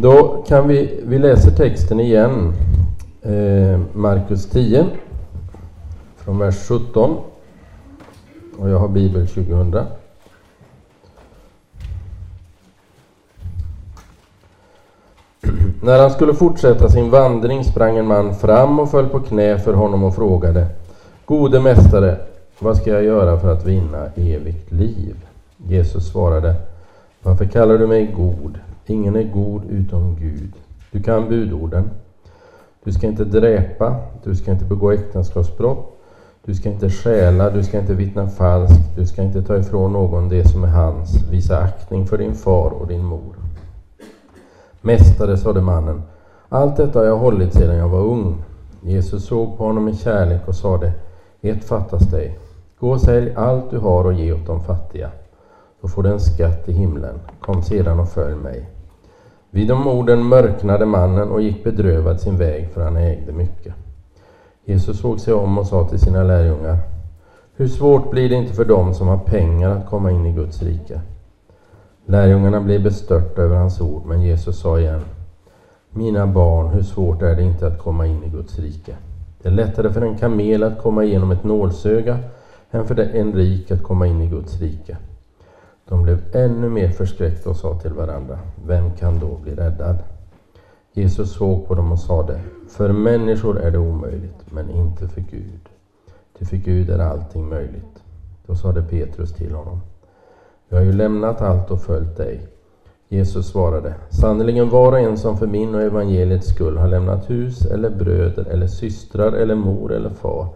Då kan vi, vi läser texten igen. Eh, Markus 10 från vers 17. Och jag har Bibel 2000. När han skulle fortsätta sin vandring sprang en man fram och föll på knä för honom och frågade Gode mästare, vad ska jag göra för att vinna evigt liv? Jesus svarade Varför kallar du mig god? Ingen är god utom Gud. Du kan budorden. Du ska inte dräpa, du ska inte begå äktenskapsbrott, du ska inte stjäla, du ska inte vittna falskt, du ska inte ta ifrån någon det som är hans, visa aktning för din far och din mor. Mästare, sade mannen, allt detta har jag hållit sedan jag var ung. Jesus såg på honom med kärlek och sade, ett fattas dig. Gå och sälj allt du har och ge åt de fattiga. Då får du en skatt i himlen. Kom sedan och följ mig. Vid de orden mörknade mannen och gick bedrövad sin väg, för han ägde mycket. Jesus såg sig om och sa till sina lärjungar, hur svårt blir det inte för dem som har pengar att komma in i Guds rike? Lärjungarna blev bestörta över hans ord, men Jesus sa igen, mina barn, hur svårt är det inte att komma in i Guds rike? Det är lättare för en kamel att komma igenom ett nålsöga än för en rik att komma in i Guds rike. De blev ännu mer förskräckta och sa till varandra, vem kan då bli räddad? Jesus såg på dem och sade, för människor är det omöjligt, men inte för Gud. Ty för Gud är allting möjligt. Då sade Petrus till honom, Jag har ju lämnat allt och följt dig. Jesus svarade, sannerligen var och en som för min och evangeliets skull har lämnat hus eller bröder eller systrar eller mor eller far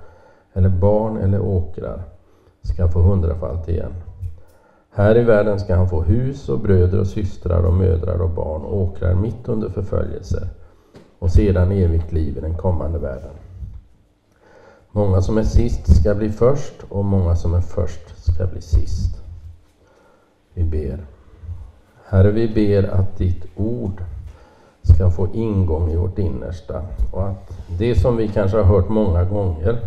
eller barn eller åkrar ska få hundrafalt igen. Här i världen ska han få hus och bröder och systrar och mödrar och barn och åkrar mitt under förföljelser och sedan evigt liv i den kommande världen. Många som är sist ska bli först och många som är först ska bli sist. Vi ber. Herre, vi ber att ditt ord ska få ingång i vårt innersta och att det som vi kanske har hört många gånger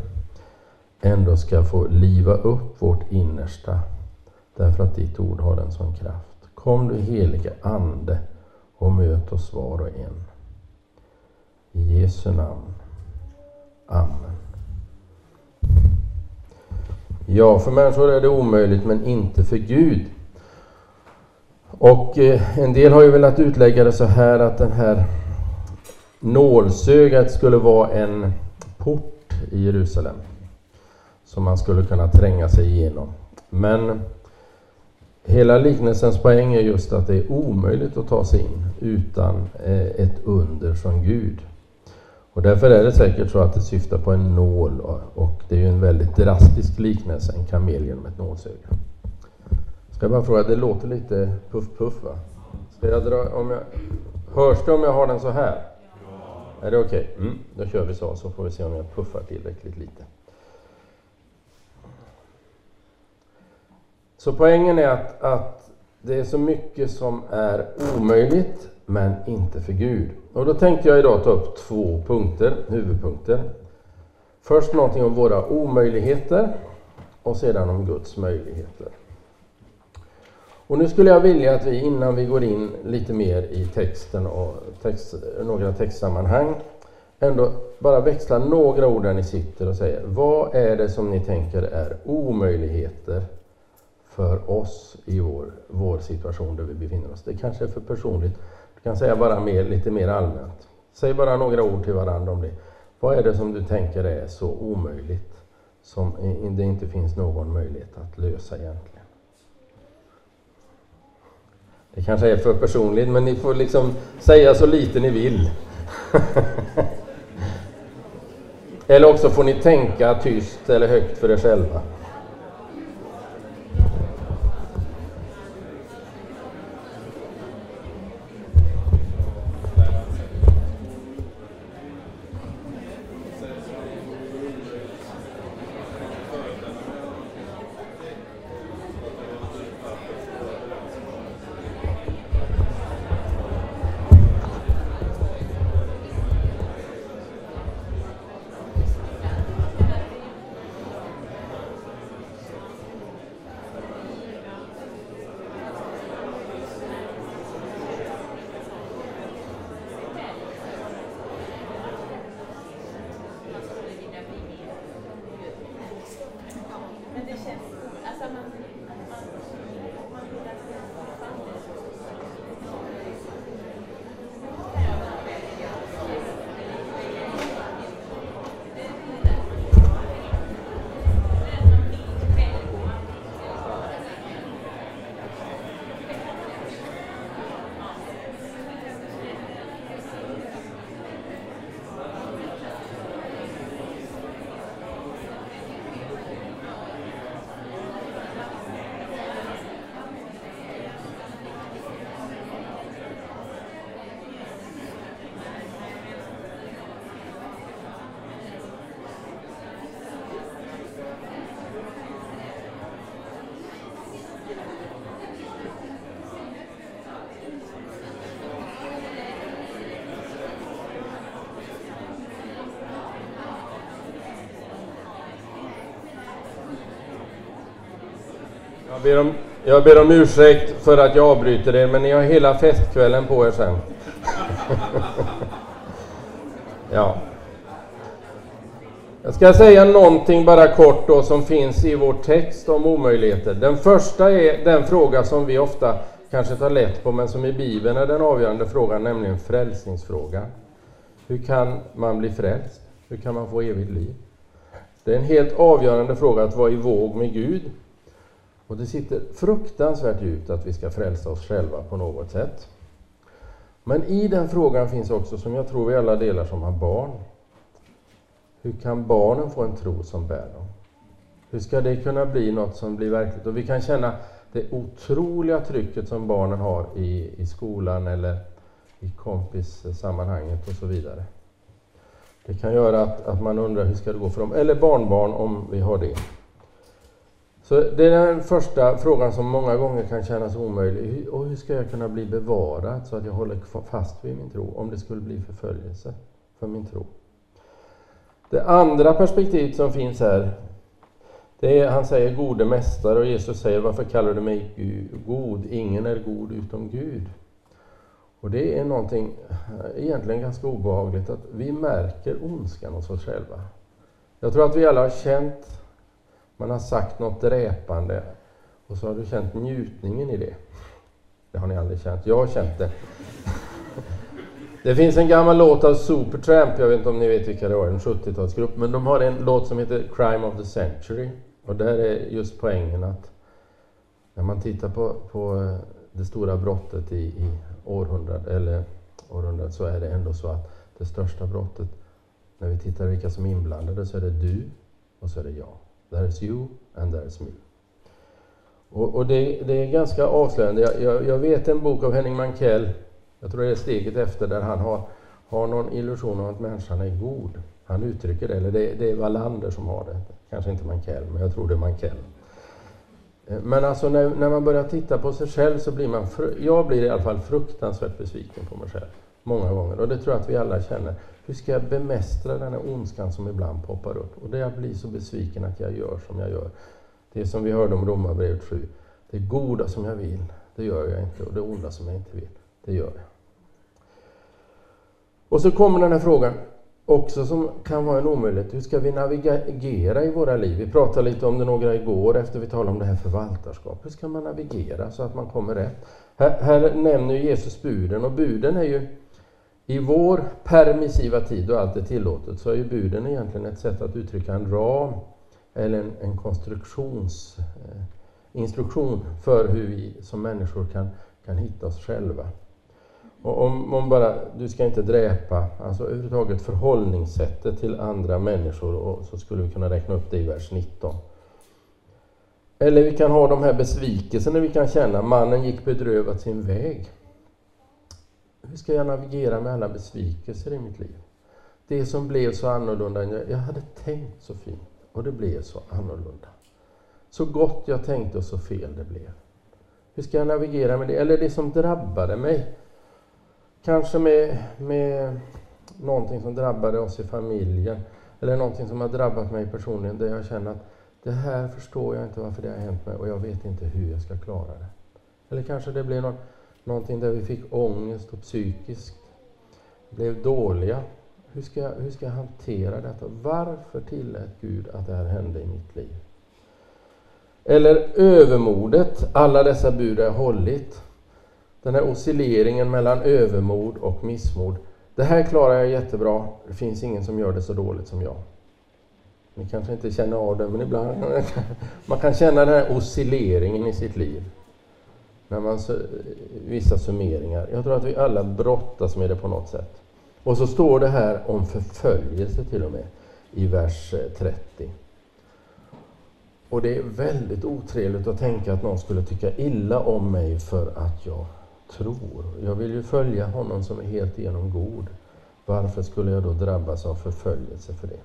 ändå ska få liva upp vårt innersta därför att ditt ord har en sån kraft. Kom du helige Ande och möt oss var och en. I Jesu namn. Amen. Ja, för människor är det omöjligt men inte för Gud. Och eh, en del har ju velat utlägga det så här att den här nålsögat skulle vara en port i Jerusalem som man skulle kunna tränga sig igenom. Men hela liknelsens poäng är just att det är omöjligt att ta sig in utan eh, ett under från Gud. Och därför är det säkert så att det syftar på en nål och det är ju en väldigt drastisk liknelse, en kamel genom ett nålsöga. Ska jag bara fråga, det låter lite puff-puff va? Ska jag dra, om jag, hörs det om jag har den så här? Ja. Är det okej? Okay? Mm, då kör vi så, så får vi se om jag puffar tillräckligt lite. Så poängen är att, att det är så mycket som är omöjligt, men inte för Gud. Och då tänkte jag idag ta upp två punkter, huvudpunkter. Först någonting om våra omöjligheter och sedan om Guds möjligheter. Och nu skulle jag vilja att vi innan vi går in lite mer i texten och text, några textsammanhang ändå bara växla några ord där ni sitter och säger vad är det som ni tänker är omöjligheter för oss i vår, vår situation där vi befinner oss. Det kanske är för personligt. Du kan säga bara mer, lite mer allmänt. Säg bara några ord till varandra om det. Vad är det som du tänker är så omöjligt som det inte finns någon möjlighet att lösa egentligen? Det kanske är för personligt, men ni får liksom säga så lite ni vill. eller också får ni tänka tyst eller högt för er själva. Jag ber, om, jag ber om ursäkt för att jag avbryter er, men ni har hela festkvällen på er sen. ja. Jag ska säga någonting bara kort då som finns i vår text om omöjligheter. Den första är den fråga som vi ofta kanske tar lätt på, men som i Bibeln är den avgörande frågan, nämligen frälsningsfrågan. Hur kan man bli frälst? Hur kan man få evigt liv? Det är en helt avgörande fråga att vara i våg med Gud. Och det sitter fruktansvärt djupt att vi ska frälsa oss själva på något sätt. Men i den frågan finns också, som jag tror vi alla delar som har barn, hur kan barnen få en tro som bär dem? Hur ska det kunna bli något som blir verkligt? Och vi kan känna det otroliga trycket som barnen har i, i skolan eller i kompissammanhanget och så vidare. Det kan göra att, att man undrar hur ska det gå för dem, eller barnbarn om vi har det. Så det är den första frågan som många gånger kan kännas omöjlig. Och hur ska jag kunna bli bevarad så att jag håller fast vid min tro om det skulle bli förföljelse för min tro? Det andra perspektivet som finns här, det är, han säger gode mästare och Jesus säger varför kallar du mig god? Ingen är god utom Gud. Och det är någonting eh, egentligen ganska obehagligt att vi märker ondskan hos oss själva. Jag tror att vi alla har känt, man har sagt något dräpande och så har du känt njutningen i det. Det har ni aldrig känt, jag har känt det. Det finns en gammal låt av Supertramp, jag vet inte om ni vet vilka det var, en 70-talsgrupp, men de har en låt som heter Crime of the Century. Och där är just poängen att när man tittar på, på eh, det stora brottet i, i århundradet, eller århundradet, så är det ändå så att det största brottet, när vi tittar vilka som är inblandade, så är det du och så är det jag. There is you and there is me. Och, och det, det, är ganska avslöjande. Jag, jag, jag, vet en bok av Henning Mankell, jag tror det är steget efter, där han har, har någon illusion om att människan är god. Han uttrycker det, eller det, det är Wallander som har det. Kanske inte Mankell, men jag tror det är Mankell. Eh, men alltså när, när, man börjar titta på sig själv så blir man, jag blir i alla fall fruktansvärt besviken på mig själv. Många gånger. Och det tror jag att vi alla känner. Hur ska jag bemästra den här ondskan som ibland poppar upp? Och det jag blir så besviken att jag gör som jag gör. Det som vi hörde om Romarbrevet 7. Det goda som jag vill, det gör jag inte. Och det onda som jag inte vill, det gör jag. Och så kommer den här frågan, också som kan vara en omöjlighet. Hur ska vi navigera i våra liv? Vi pratade lite om det några igår efter vi talade om det här förvaltarskapet. Hur ska man navigera så att man kommer rätt? Här, här nämner Jesus buden och buden är ju i vår permissiva tid då allt är tillåtet så är ju buden egentligen ett sätt att uttrycka en ram eller en, en konstruktions eh, instruktion för hur vi som människor kan, kan hitta oss själva. Och om, om bara, du ska inte dräpa, alltså överhuvudtaget förhållningssättet till andra människor, och så skulle vi kunna räkna upp det i vers 19. Eller vi kan ha de här besvikelserna vi kan känna, mannen gick bedrövad sin väg. Hur ska jag navigera med alla besvikelser i mitt liv? Det som blev så annorlunda än jag, jag hade tänkt så fint, och det blev så annorlunda. Så gott jag tänkte och så fel det blev. Hur ska jag navigera med det? Eller det som drabbade mig, Kanske med, med någonting som drabbade oss i familjen eller någonting som har drabbat mig personligen där jag känner att det här förstår jag inte varför det har hänt mig och jag vet inte hur jag ska klara det. Eller kanske det blir någon, någonting där vi fick ångest och psykiskt blev dåliga. Hur ska, jag, hur ska jag hantera detta? Varför tillät Gud att det här hände i mitt liv? Eller övermodet, alla dessa bud har jag hållit. Den här oscilleringen mellan övermod och missmod. Det här klarar jag jättebra. Det finns ingen som gör det så dåligt som jag. Ni kanske inte känner av det, men ibland man kan känna den här oscilleringen i sitt liv. När man, vissa summeringar. Jag tror att vi alla brottas med det på något sätt. Och så står det här om förföljelse till och med i vers eh, 30. Och det är väldigt otrevligt att tänka att någon skulle tycka illa om mig för att jag tror. Jag vill ju följa honom som är helt igenom god. Varför skulle jag då drabbas av förföljelse för det?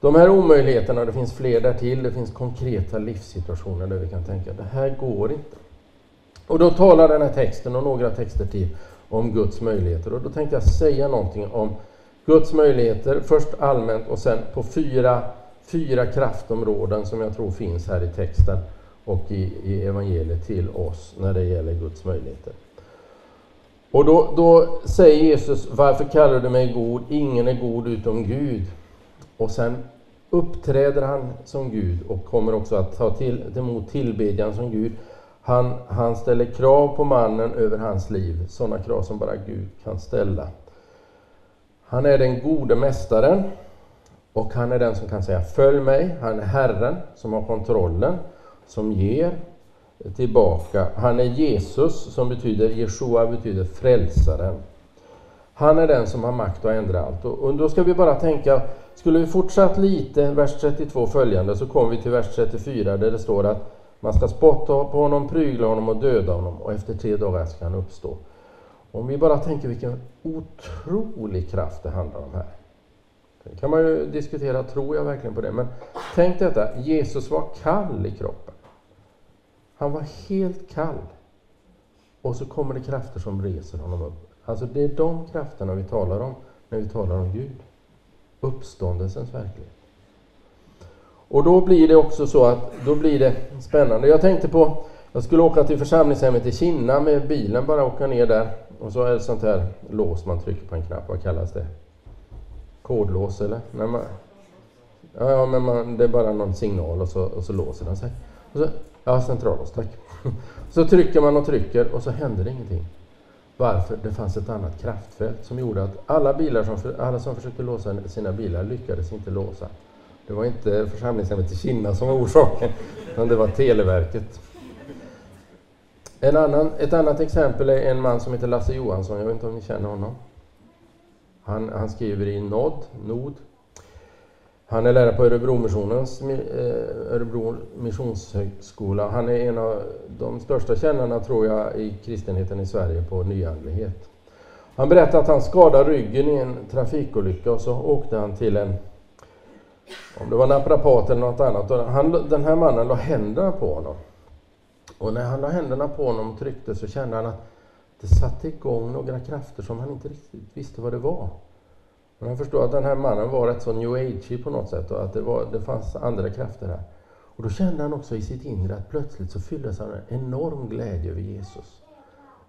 De här omöjligheterna, det finns fler därtill, det finns konkreta livssituationer där vi kan tänka det här går inte. Och då talar den här texten och några texter till om Guds möjligheter. Och då tänkte jag säga någonting om Guds möjligheter, först allmänt och sen på fyra, fyra kraftområden som jag tror finns här i texten och i, i evangeliet till oss när det gäller Guds möjligheter. Och då, då säger Jesus, varför kallar du mig god? Ingen är god utom Gud. Och sen uppträder han som Gud och kommer också att ta till, emot tillbedjan som Gud. Han, han ställer krav på mannen över hans liv, sådana krav som bara Gud kan ställa. Han är den gode mästaren och han är den som kan säga följ mig. Han är Herren som har kontrollen, som ger tillbaka. Han är Jesus som betyder, Jeshua betyder frälsaren. Han är den som har makt att ändra allt. Och då ska vi bara tänka, skulle vi fortsatt lite, vers 32 följande, så kommer vi till vers 34 där det står att man ska spotta på honom, prygla honom och döda honom och efter tre dagar ska han uppstå. Om vi bara tänker vilken otrolig kraft det handlar om här. Sen kan man ju diskutera, tror jag verkligen på det? Men tänk detta, Jesus var kall i kroppen. Han var helt kall. Och så kommer det krafter som reser honom upp. Alltså det är de krafterna vi talar om när vi talar om Gud. Uppståndelsens verklighet. Och då blir det också så att då blir det spännande. Jag tänkte på, jag skulle åka till församlingshemmet i Kinna med bilen, bara åka ner där. Och så är det sånt här lås man trycker på en knapp, vad kallas det? Kodlås eller? När man, ja, men man, det är bara någon signal och så, och så låser den sig. Och så, ja, centrallås, tack. Så trycker man och trycker och så händer det ingenting. Varför? Det fanns ett annat kraftfält som gjorde att alla, bilar som, alla som försökte låsa sina bilar lyckades inte låsa. Det var inte församlingshemmet i Kina som var orsaken, utan det var Televerket. En annan, ett annat exempel är en man som heter Lasse Johansson, jag vet inte om ni känner honom? Han, han skriver i NOD, NOD. Han är lärare på Örebro, Missionens, eh, Örebro Missionshögskola. Han är en av de största kännarna, tror jag, i kristenheten i Sverige på nyandlighet. Han berättade att han skadade ryggen i en trafikolycka och så åkte han till en, om det var naprapat eller något annat. Han, den här mannen la händerna på honom. Och när han la händerna på honom och tryckte så kände han att det satte igång några krafter som han inte riktigt visste vad det var. Men han förstod att den här mannen var rätt så new age på något sätt och att det, var, det fanns andra krafter här. Och då kände han också i sitt inre att plötsligt så fylldes han av en enorm glädje över Jesus.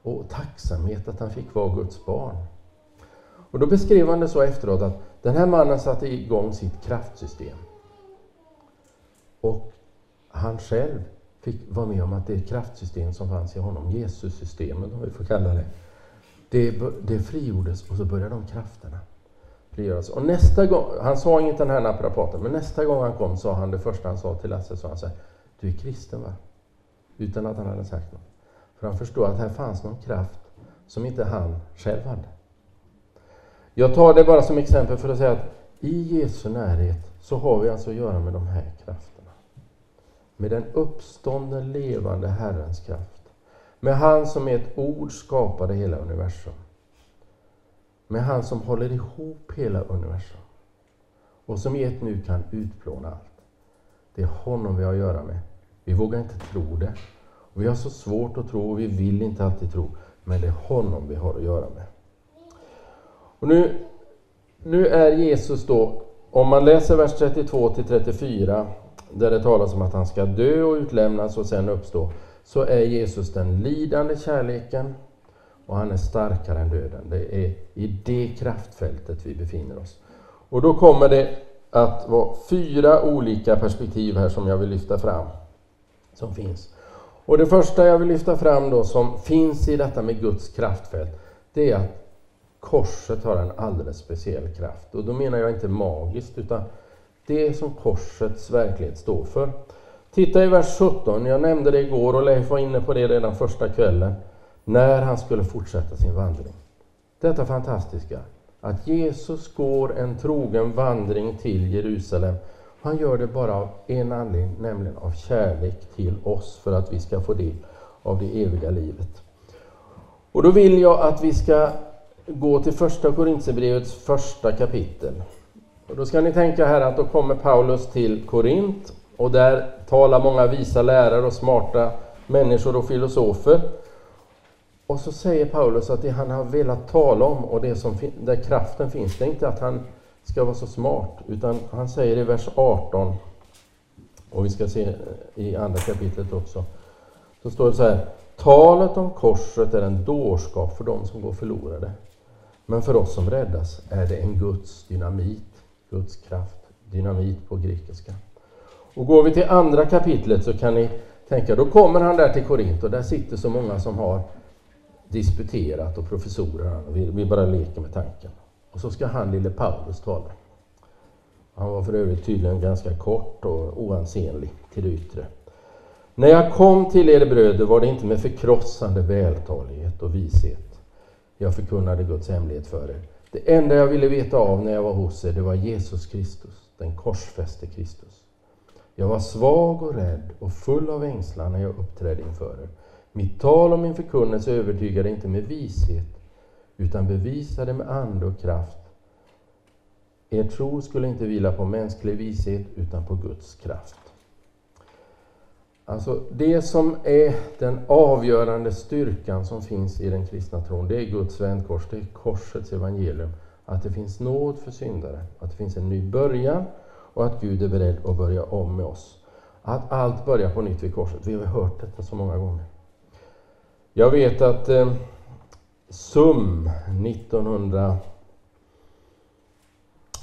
Och tacksamhet att han fick vara Guds barn. Och då beskrev han det så efteråt att den här mannen satte igång sitt kraftsystem. Och han själv fick vara med om att det kraftsystem som fanns i honom, Jesus-systemet om vi får kalla det, det, det frigjordes och så började de krafterna frigöras. Och nästa gång, han sa inget den här naprapaten, men nästa gång han kom sa han det första han sa till Lasse, sa han så här, du är kristen va? Utan att han hade sagt något. För han förstod att här fanns någon kraft som inte han själv hade. Jag tar det bara som exempel för att säga att i Jesu närhet så har vi alltså att göra med de här krafterna med den uppståndne levande Herrens kraft. Med han som med ett ord skapade hela universum. Med han som håller ihop hela universum. Och som i ett nu kan utplåna allt. Det är honom vi har att göra med. Vi vågar inte tro det. Och vi har så svårt att tro och vi vill inte alltid tro. Men det är honom vi har att göra med. Och nu, nu är Jesus då, om man läser vers 32 till 34 där det talas om att han ska dö och utlämnas och sen uppstå, så är Jesus den lidande kärleken och han är starkare än döden. Det är i det kraftfältet vi befinner oss. Och då kommer det att vara fyra olika perspektiv här som jag vill lyfta fram. Som finns. Och det första jag vill lyfta fram då som finns i detta med Guds kraftfält, det är att korset har en alldeles speciell kraft. Och då menar jag inte magiskt, utan det som korsets verklighet står för. Titta i vers 17, jag nämnde det igår och Leif var inne på det redan första kvällen, när han skulle fortsätta sin vandring. Detta fantastiska, att Jesus går en trogen vandring till Jerusalem. Han gör det bara av en anledning, nämligen av kärlek till oss, för att vi ska få del av det eviga livet. Och då vill jag att vi ska gå till första Korintierbrevets första kapitel. Och då ska ni tänka här att då kommer Paulus till Korint och där talar många visa lärare och smarta människor och filosofer. Och så säger Paulus att det han har velat tala om och det som där kraften finns, det är inte att han ska vara så smart, utan han säger i vers 18 Och vi ska se i andra kapitlet också. Så står det så här. Talet om korset är en dårskap för dem som går förlorade. Men för oss som räddas är det en Guds dynamit, Guds kraft, dynamit på grekiska. Och går vi till andra kapitlet så kan ni tänka, då kommer han där till Korint och där sitter så många som har disputerat och professorer. Vi, vi bara leker med tanken. Och så ska han, lille Paulus, tala. Han var för övrigt tydligen ganska kort och oansenlig till det yttre. När jag kom till er bröder var det inte med förkrossande vältalighet och vishet jag förkunnade Guds hemlighet för er. Det enda jag ville veta av när jag var hos er, det var Jesus Kristus, den korsfäste Kristus. Jag var svag och rädd och full av ängslan när jag uppträdde inför er. Mitt tal och min förkunnelse övertygade inte med vishet, utan bevisade med ande och kraft. Er tro skulle inte vila på mänsklig vishet, utan på Guds kraft. Alltså det som är den avgörande styrkan som finns i den kristna tron, det är Guds vänkors, det är korsets evangelium. Att det finns nåd för syndare, att det finns en ny början och att Gud är beredd att börja om med oss. Att allt börjar på nytt vid korset. Vi har hört detta så många gånger. Jag vet att eh, SUM 1900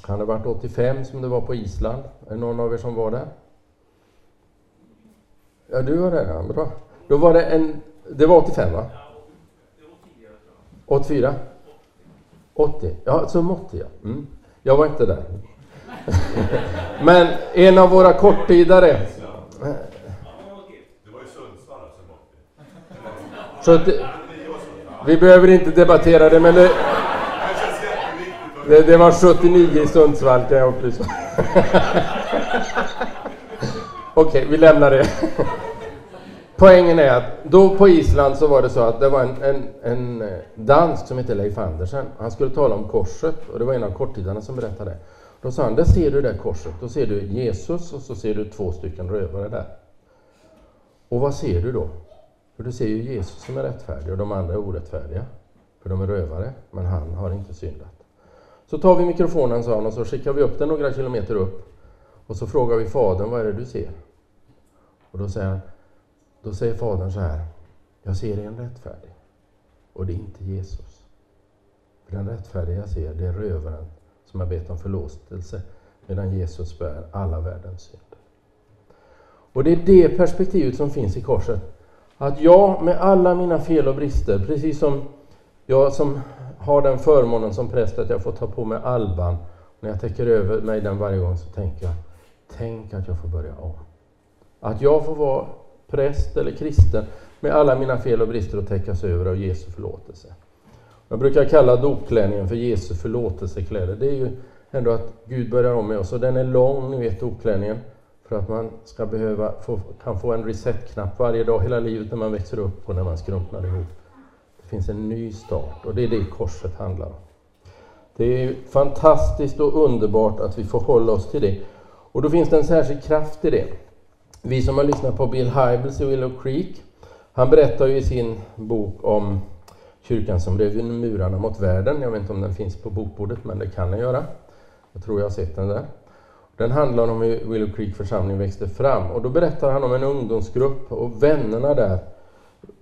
kan det ha varit 85 som det var på Island? Är det någon av er som var där? Ja, du var där, ja. Bra. Då var det en... Det var 85, va? 84? 80? Ja, som 80, ja. Mm. Jag var inte där. Men en av våra korttidare... Så att, Vi behöver inte debattera det, men det... Det, det var 79 i Sundsvall kan jag upplysa. Okej, okay, vi lämnar det. Poängen är att då på Island så var det så att det var en, en, en eh, dansk som hette Leif Andersen. Han skulle tala om korset och det var en av korttidarna som berättade. Då sa han, där ser du det korset. Då ser du Jesus och så ser du två stycken rövare där. Och vad ser du då? För du ser ju Jesus som är rättfärdig och de andra är orättfärdiga. För de är rövare, men han har inte syndat. Så tar vi mikrofonen, sa han, och så skickar vi upp den några kilometer upp. Och så frågar vi Fadern, vad är det du ser? Och då säger, han, då säger Fadern så här, jag ser en rättfärdig. Och det är inte Jesus. För den rättfärdiga jag ser, det är rövaren som har bett om förlåtelse, medan Jesus bär alla världens synder. Och det är det perspektivet som finns i korset. Att jag med alla mina fel och brister, precis som jag som har den förmånen som präst att jag får ta på mig alban, när jag täcker över mig den varje gång så tänker jag, tänk att jag får börja om. Att jag får vara präst eller kristen med alla mina fel och brister att täckas över av Jesu förlåtelse. Jag brukar kalla dopklänningen för Jesu förlåtelsekläder. Det är ju ändå att Gud börjar om med oss och den är lång, ni vet dopklänningen, för att man ska behöva få, kan få en resetknapp varje dag hela livet när man växer upp och när man skrumpnar ihop. Det finns en ny start och det är det korset handlar om. Det är fantastiskt och underbart att vi får hålla oss till det. Och då finns det en särskild kraft i det. Vi som har lyssnat på Bill Hybels i Willow Creek, han berättar ju i sin bok om kyrkan som rev murarna mot världen. Jag vet inte om den finns på bokbordet, men det kan den göra. Jag tror jag har sett den där. Den handlar om hur Willow Creek församling växte fram och då berättar han om en ungdomsgrupp och vännerna där.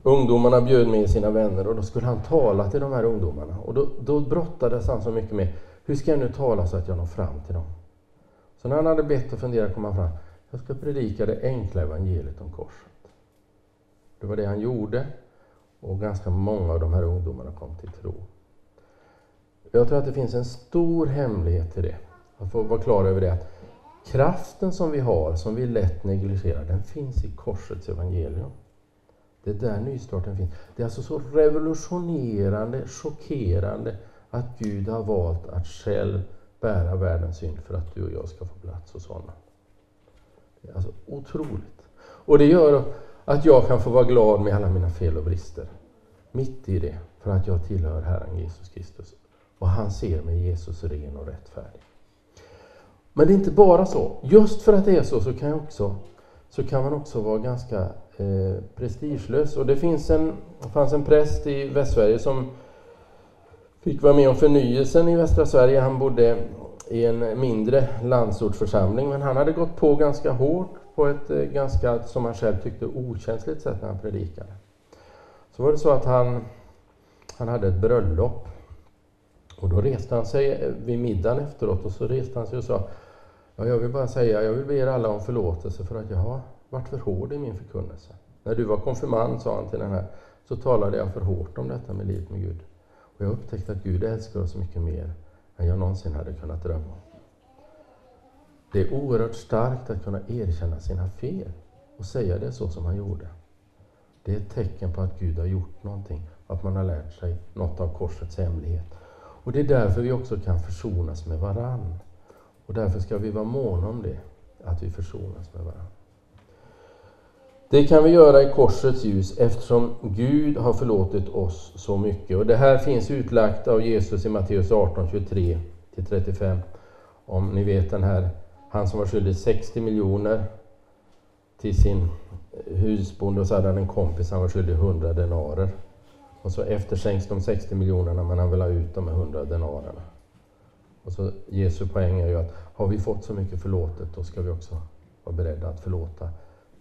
Ungdomarna bjöd med sina vänner och då skulle han tala till de här ungdomarna och då, då brottades han så mycket med hur ska jag nu tala så att jag når fram till dem? Så när han hade bett och funderat kom han fram jag ska predika det enkla evangeliet om korset. Det var det han gjorde och ganska många av de här ungdomarna kom till tro. Jag tror att det finns en stor hemlighet i det. Att få vara klar över det. Att kraften som vi har, som vi lätt negligerar, den finns i korsets evangelium. Det är där nystarten finns. Det är alltså så revolutionerande, chockerande att Gud har valt att själv bära världens synd för att du och jag ska få plats hos honom. Alltså otroligt. Och det gör att jag kan få vara glad med alla mina fel och brister. Mitt i det, för att jag tillhör Herren Jesus Kristus. Och han ser mig Jesus ren och rättfärdig. Men det är inte bara så. Just för att det är så, så kan, jag också, så kan man också vara ganska eh, prestigelös. Och det finns en, det fanns en präst i Västsverige som fick vara med om förnyelsen i västra Sverige. Han bodde i en mindre landsortsförsamling, men han hade gått på ganska hårt på ett eh, ganska, som han själv tyckte, okänsligt sätt när han predikade. Så var det så att han, han hade ett bröllop. Och då reste han sig eh, vid middagen efteråt och så reste han sig och sa Ja, jag vill bara säga, jag vill be er alla om förlåtelse för att jag har varit för hård i min förkunnelse. När du var konfirmand, sa han till den här, så talade jag för hårt om detta med livet med Gud. Och jag upptäckte att Gud älskar oss mycket mer än jag någonsin hade kunnat drömma om. Det är oerhört starkt att kunna erkänna sina fel och säga det så som han gjorde. Det är ett tecken på att Gud har gjort någonting, att man har lärt sig något av korsets hemlighet. Och det är därför vi också kan försonas med varann. Och därför ska vi vara måna om det, att vi försonas med varann. Det kan vi göra i korsets ljus eftersom Gud har förlåtit oss så mycket. Och Det här finns utlagt av Jesus i Matteus 18, 23-35. Om ni vet den här, han som var skyldig 60 miljoner till sin eh, husbonde och så hade han en kompis, han var skyldig 100 denarer. Och så efterskänks de 60 miljonerna men han vill ha ut de 100 denarerna. Och så Jesu poäng är ju att har vi fått så mycket förlåtet då ska vi också vara beredda att förlåta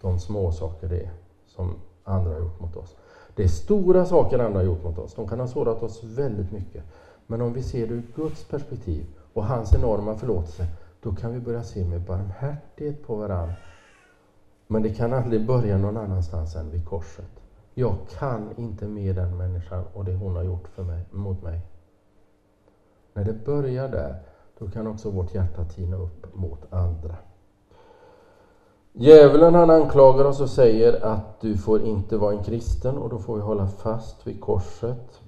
de små saker det är som andra har gjort mot oss. Det är stora saker andra har gjort mot oss. De kan ha sårat oss väldigt mycket. Men om vi ser det ur Guds perspektiv och hans enorma förlåtelse, då kan vi börja se med barmhärtighet på varandra. Men det kan aldrig börja någon annanstans än vid korset. Jag kan inte med den människan och det hon har gjort för mig, mot mig. När det börjar där, då kan också vårt hjärta tina upp mot andra. Djävulen han anklagar oss och säger att du får inte vara en kristen och då får vi hålla fast vid korset.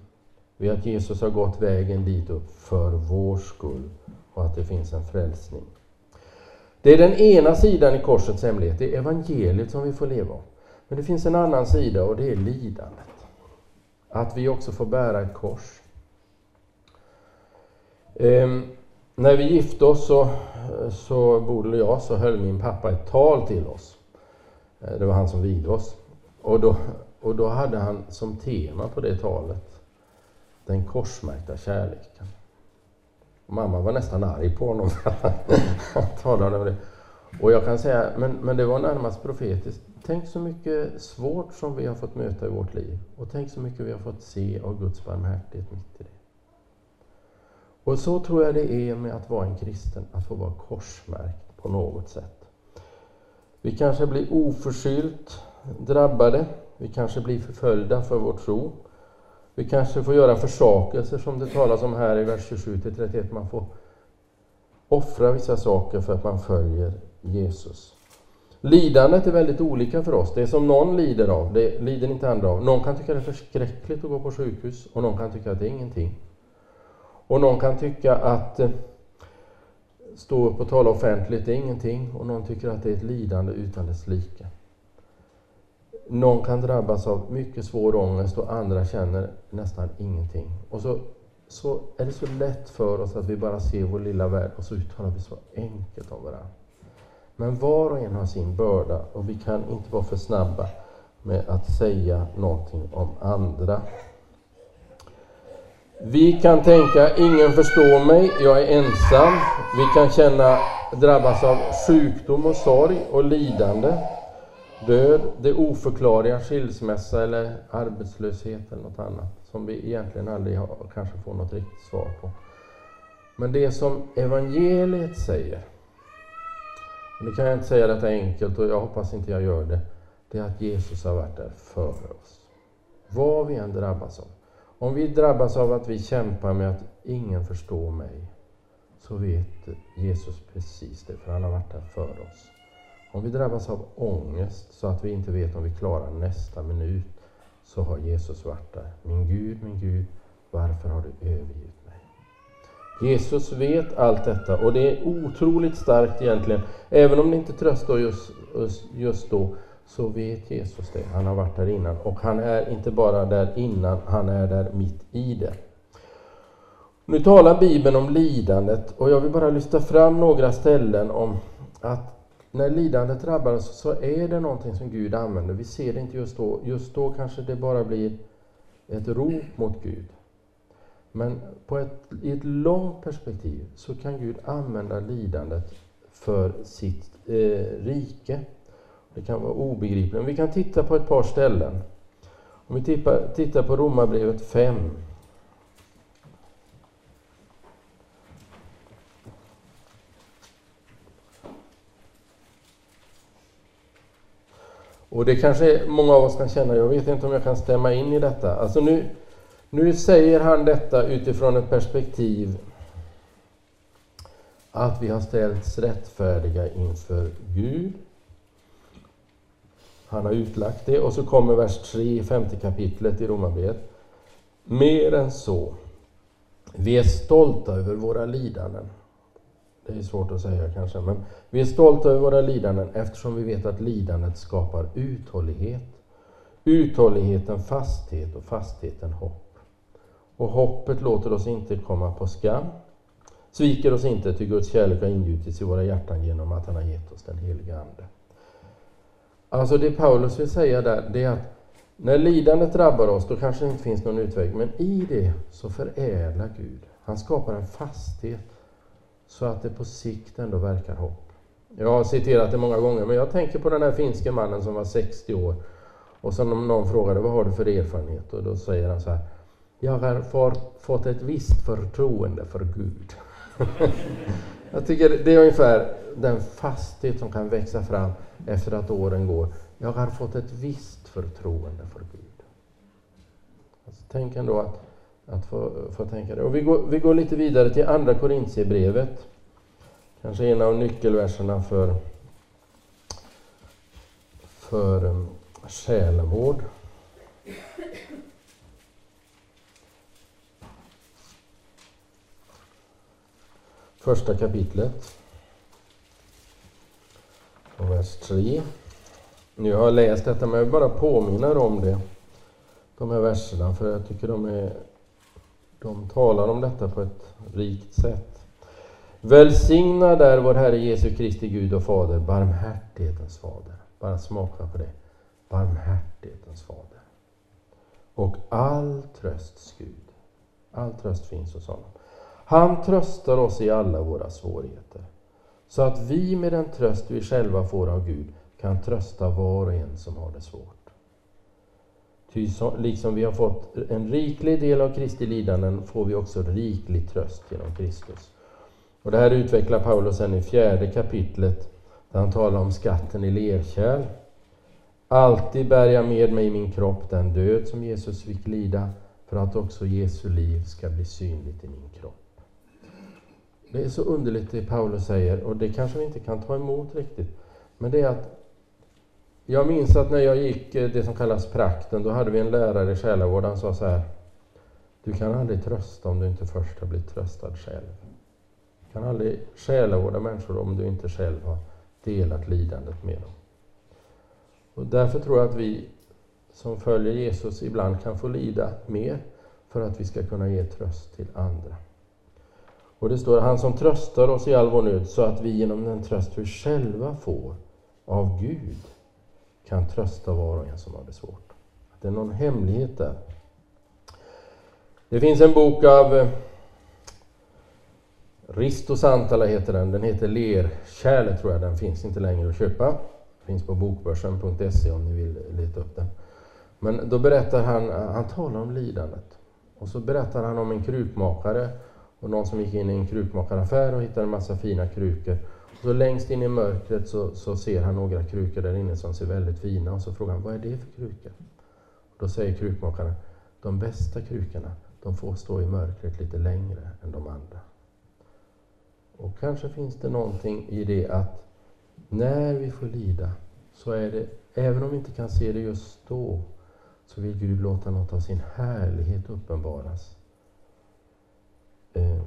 Vid att Jesus har gått vägen dit upp för vår skull och att det finns en frälsning. Det är den ena sidan i korsets hemlighet, det är evangeliet som vi får leva av. Men det finns en annan sida och det är lidandet. Att vi också får bära ett kors. Ehm, när vi gifte oss, så, så Bodil och jag, så höll min pappa ett tal till oss. Eh, det var han som vigde oss. Och då, och då hade han som tema på det talet den korsmärkta kärleken. Och mamma var nästan arg på honom för att han talade om det. Och jag kan säga, men, men det var närmast profetiskt. Tänk så mycket svårt som vi har fått möta i vårt liv. Och tänk så mycket vi har fått se av Guds barmhärtighet mitt i det. Och så tror jag det är med att vara en kristen, att få vara korsmärkt på något sätt. Vi kanske blir oförskyllt drabbade, vi kanske blir förföljda för vår tro. Vi kanske får göra försakelser som det talas om här i vers 27-31. Man får offra vissa saker för att man följer Jesus. Lidandet är väldigt olika för oss. Det som någon lider av, det lider inte andra av. Någon kan tycka det är förskräckligt att gå på sjukhus och någon kan tycka att det är ingenting. Och någon kan tycka att eh, stå upp och tala offentligt är ingenting och någon tycker att det är ett lidande utan dess like. Någon kan drabbas av mycket svår ångest och andra känner nästan ingenting. Och så, så är det så lätt för oss att vi bara ser vår lilla värld och så uttalar vi så enkelt om varandra. Men var och en har sin börda och vi kan inte vara för snabba med att säga någonting om andra. Vi kan tänka, ingen förstår mig, jag är ensam. Vi kan känna, drabbas av sjukdom och sorg och lidande, död, det oförklarliga, skilsmässa eller arbetslöshet eller något annat som vi egentligen aldrig har, kanske får något riktigt svar på. Men det som evangeliet säger, och nu kan jag inte säga detta enkelt och jag hoppas inte jag gör det, det är att Jesus har varit där för oss. Vad vi än drabbas av. Om vi drabbas av att vi kämpar med att ingen förstår mig, så vet Jesus precis det, för han har varit där för oss. Om vi drabbas av ångest så att vi inte vet om vi klarar nästa minut, så har Jesus varit där. Min Gud, min Gud, varför har du övergivit mig? Jesus vet allt detta och det är otroligt starkt egentligen. Även om det inte tröstar just, just då, så vet Jesus det. Han har varit där innan. Och han är inte bara där innan, han är där mitt i det. Nu talar Bibeln om lidandet och jag vill bara lyfta fram några ställen om att när lidandet drabbar oss så är det någonting som Gud använder. Vi ser det inte just då. Just då kanske det bara blir ett rop mot Gud. Men på ett, i ett långt perspektiv så kan Gud använda lidandet för sitt eh, rike. Det kan vara obegripligt. Vi kan titta på ett par ställen. Om vi tittar, tittar på Romarbrevet 5. Och det kanske många av oss kan känna, jag vet inte om jag kan stämma in i detta. Alltså nu, nu säger han detta utifrån ett perspektiv att vi har ställts rättfärdiga inför Gud. Han har utlagt det och så kommer vers 3 i femte kapitlet i Romarbrevet. Mer än så. Vi är stolta över våra lidanden. Det är svårt att säga kanske, men vi är stolta över våra lidanden eftersom vi vet att lidandet skapar uthållighet. Uthålligheten fasthet och fastheten hopp. Och hoppet låter oss inte komma på skam, sviker oss inte, ty Guds kärlek har ingjutits i våra hjärtan genom att han har gett oss den heliga Ande. Alltså det Paulus vill säga där, det är att när lidandet drabbar oss, då kanske det inte finns någon utväg, men i det så förädlar Gud. Han skapar en fasthet så att det på sikt ändå verkar hopp. Jag har citerat det många gånger, men jag tänker på den här finske mannen som var 60 år och som någon frågade vad har du för erfarenhet? Och då säger han så här, jag har fått ett visst förtroende för Gud. jag tycker det är ungefär den fasthet som kan växa fram efter att åren går. Jag har fått ett visst förtroende för Gud. Alltså, tänk ändå att att få, få tänka det. Och vi går, vi går lite vidare till Andra Korintierbrevet. Kanske en av nyckelverserna för, för um, själavård. Första kapitlet. Och vers 3. Nu har jag läst detta, men jag vill bara påminna om det. De här verserna, för jag tycker de är de talar om detta på ett rikt sätt. Välsignad är vår Herre Jesu Kristi Gud och Fader, barmhärtighetens Fader. Bara smaka på det. Barmhärtighetens Fader. Och all trösts Gud. All tröst finns hos honom. Han tröstar oss i alla våra svårigheter. Så att vi med den tröst vi själva får av Gud kan trösta var och en som har det svårt. Ty så, liksom vi har fått en riklig del av Kristi lidanden får vi också riklig tröst genom Kristus. Och det här utvecklar Paulus sen i fjärde kapitlet där han talar om skatten i lerkärl. Alltid bär jag med mig i min kropp den död som Jesus fick lida för att också Jesu liv ska bli synligt i min kropp. Det är så underligt det Paulus säger och det kanske vi inte kan ta emot riktigt. Men det är att jag minns att när jag gick eh, det som kallas prakten, då hade vi en lärare i själavård, han sa så här. Du kan aldrig trösta om du inte först har blivit tröstad själv. Du kan aldrig själavårda människor om du inte själv har delat lidandet med dem. Och därför tror jag att vi som följer Jesus ibland kan få lida mer för att vi ska kunna ge tröst till andra. Och det står han som tröstar oss i all vår nöd så att vi genom den tröst vi själva får av Gud kan trösta var och en som har det svårt. Det är någon hemlighet där. Det finns en bok av eh, Risto Santala heter den. Den heter Lerkärlet tror jag. Den finns inte längre att köpa. Finns på bokbörsen.se om ni vill leta upp den. Men då berättar han, eh, han talar om lidandet. Och så berättar han om en krukmakare och någon som gick in i en krukmakaraffär och hittade en massa fina krukor. Så längst in i mörkret så, så, ser han några krukor där inne som ser väldigt fina och så frågar han vad är det för krukor? Och då säger krukmakaren de bästa krukorna de får stå i mörkret lite längre än de andra. Och kanske finns det någonting i det att när vi får lida så är det, även om vi inte kan se det just då, så vill Gud låta något av sin härlighet uppenbaras. Eh,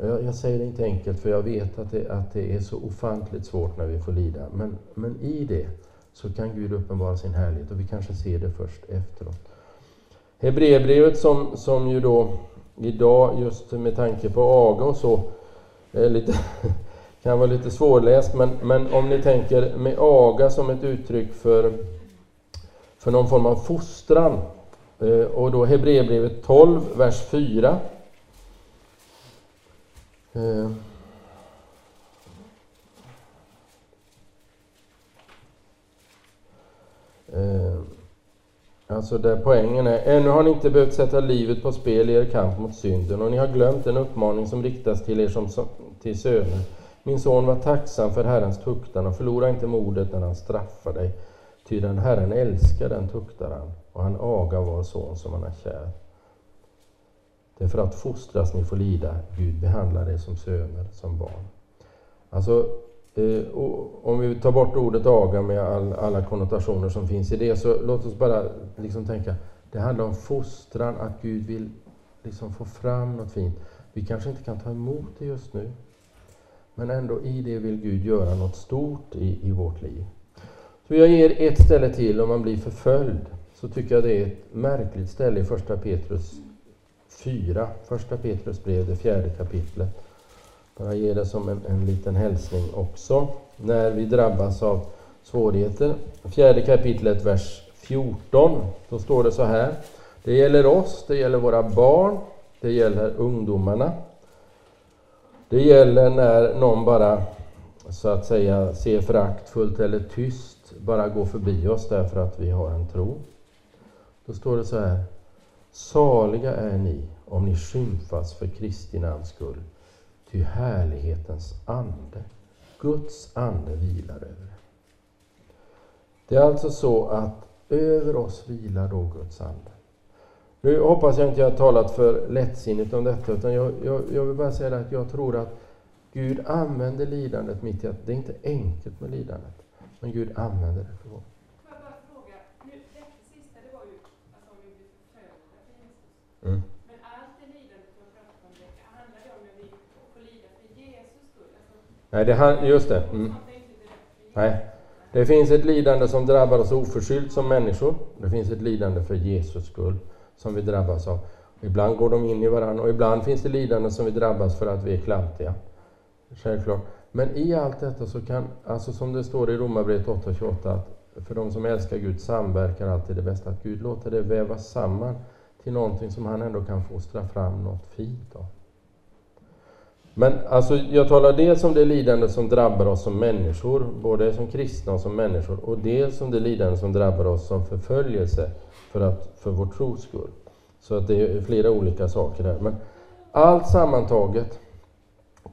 jag, jag, säger det inte enkelt för jag vet att det, att det är så ofantligt svårt när vi får lida. Men, men i det så kan Gud uppenbara sin härlighet och vi kanske ser det först efteråt. Hebreerbrevet som, som ju då idag, just med tanke på aga och så, är lite, kan vara lite svårläst, men, men om ni tänker med aga som ett uttryck för, för någon form av fostran, eh, och då Hebreerbrevet 12, vers 4, Eh. Eh. Alltså där poängen är, eh, ännu har ni inte behövt sätta livet på spel i er kamp mot synden och ni har glömt den uppmaning som riktas till er som till söner. Min son var tacksam för Herrens tuktan och förlora inte modet när han straffar dig. Ty den Herren älskar den tuktar han och han agar var son som han är kär. Därför att fostras ni får lida. Gud behandlar er som söner, som barn. Alltså, eh, om vi tar bort ordet aga med all, alla konnotationer som finns i det, så låt oss bara liksom tänka, det handlar om fostran, att Gud vill liksom få fram något fint. Vi kanske inte kan ta emot det just nu, men ändå i det vill Gud göra något stort i, i vårt liv. Så jag ger ett ställe till om man blir förföljd. Så tycker jag det är ett märkligt ställe i första Petrus 4. Första Petrus brev, det fjärde kapitlet. Bara ge det som en, en liten hälsning också. När vi drabbas av svårigheter. Fjärde kapitlet, vers 14. Då står det så här. Det gäller oss, det gäller våra barn, det gäller ungdomarna. Det gäller när någon bara så att säga ser föraktfullt eller tyst bara går förbi oss därför att vi har en tro. Då står det så här. Saliga är ni om ni skymfas för Kristi namns skull, ty härlighetens ande, Guds ande vilar över er. Det är alltså så att över oss vilar då Guds ande. Nu hoppas jag inte jag har talat för lättsinnigt om detta, utan jag, jag, jag vill bara säga att jag tror att Gud använder lidandet mitt i att det är inte enkelt med lidandet, men Gud använder det för vår Mm. Men allt det lidande som pratar om det, handlar det om när vi får lida för Jesus skull? Alltså, Nej, det, just det. Mm. Nej. Det finns ett lidande som drabbar oss oförskyllt som människor. Det finns ett lidande för Jesus skull som vi drabbas av. Ibland går de in i varandra och ibland finns det lidande som vi drabbas för att vi är klantiga. Självklart. Men i allt detta så kan, alltså som det står i Romarbrevet 8.28, att för de som älskar Gud samverkar alltid det bästa. Att Gud låter det vävas samman till någonting som han ändå kan fostra fram något fint av. Men alltså, jag talar dels om det lidande som drabbar oss som människor, både som kristna och som människor, och dels om det lidande som drabbar oss som förföljelse för, att, för vår tros skull. Så att det är flera olika saker där. Men allt sammantaget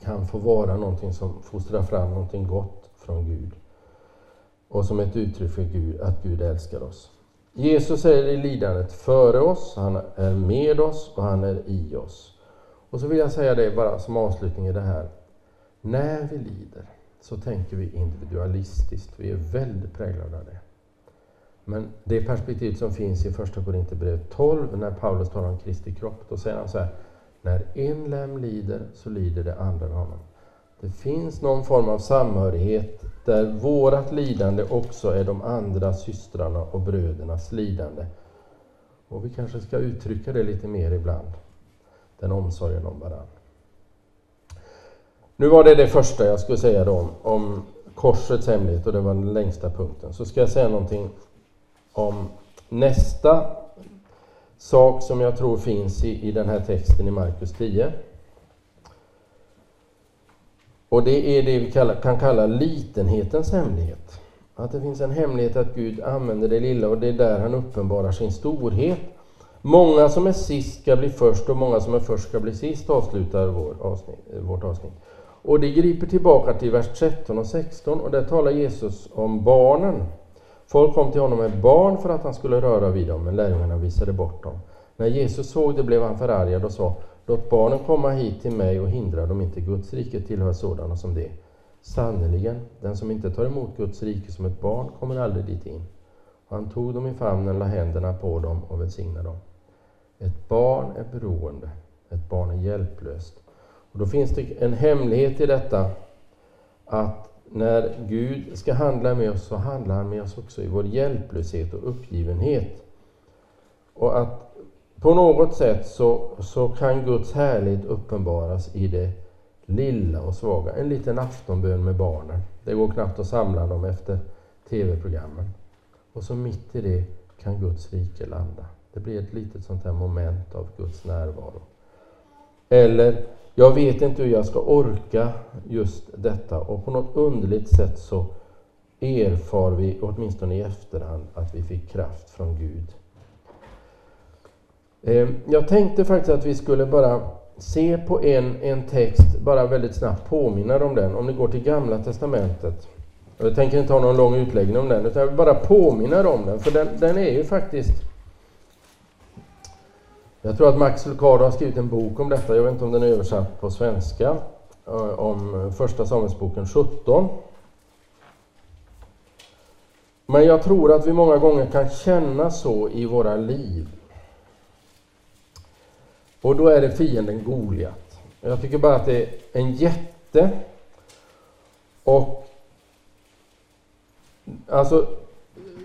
kan få vara någonting som fostrar fram någonting gott från Gud. Och som ett uttryck för Gud, att Gud älskar oss. Jesus är i lidandet före oss, han är med oss och han är i oss. Och så vill jag säga det bara som avslutning i det här. När vi lider så tänker vi individualistiskt. Vi är väldigt präglade av det. Men det perspektiv som finns i Första Korinthierbrevet 12, när Paulus talar om Kristi kropp, då säger han så här. När en lem lider så lider det andra med honom. Det finns någon form av samhörighet där vårat lidande också är de andra systrarna och brödernas lidande. Och vi kanske ska uttrycka det lite mer ibland, den omsorgen om varandra. Nu var det det första jag skulle säga då om, om korsets hemlighet och det var den längsta punkten. Så ska jag säga någonting om nästa sak som jag tror finns i, i den här texten i Markus 10. Och det är det vi kan kalla litenhetens hemlighet. Att det finns en hemlighet att Gud använder det lilla och det är där han uppenbarar sin storhet. Många som är sist ska bli först och många som är först ska bli sist, avslutar vår avsnitt, vårt avsnitt. Och det griper tillbaka till vers 13 och 16 och där talar Jesus om barnen. Folk kom till honom med barn för att han skulle röra vid dem, men lärjungarna visade bort dem. När Jesus såg det blev han förargad och sa Låt barnen komma hit till mig och hindra dem inte. Guds rike tillhör sådana som det. Sannerligen, den som inte tar emot Guds rike som ett barn kommer aldrig dit in. Och han tog dem i famnen, la händerna på dem och välsignade dem. Ett barn är beroende, ett barn är hjälplöst. Och då finns det en hemlighet i detta att när Gud ska handla med oss så handlar han med oss också i vår hjälplöshet och uppgivenhet. Och att på något sätt så, så kan Guds härlighet uppenbaras i det lilla och svaga. En liten aftonbön med barnen. Det går knappt att samla dem efter tv-programmen. Och så mitt i det kan Guds rike landa. Det blir ett litet sånt här moment av Guds närvaro. Eller, jag vet inte hur jag ska orka just detta och på något underligt sätt så erfar vi, åtminstone i efterhand, att vi fick kraft från Gud Ehm, jag tänkte faktiskt att vi skulle bara se på en, en text, bara väldigt snabbt påminna om den. Om ni går till Gamla Testamentet. Jag tänker inte ha någon lång utläggning om den, utan jag vill bara påminna om den, för den, den är ju faktiskt jag tror att Max Lucado har skrivit en bok om detta, jag vet inte om den är översatt på svenska, eh, om eh, Första Samuelsboken 17. Men jag tror att vi många gånger kan känna så i våra liv. Och då är det fienden Goliat. Jag tycker bara att det är en jätte. Och alltså,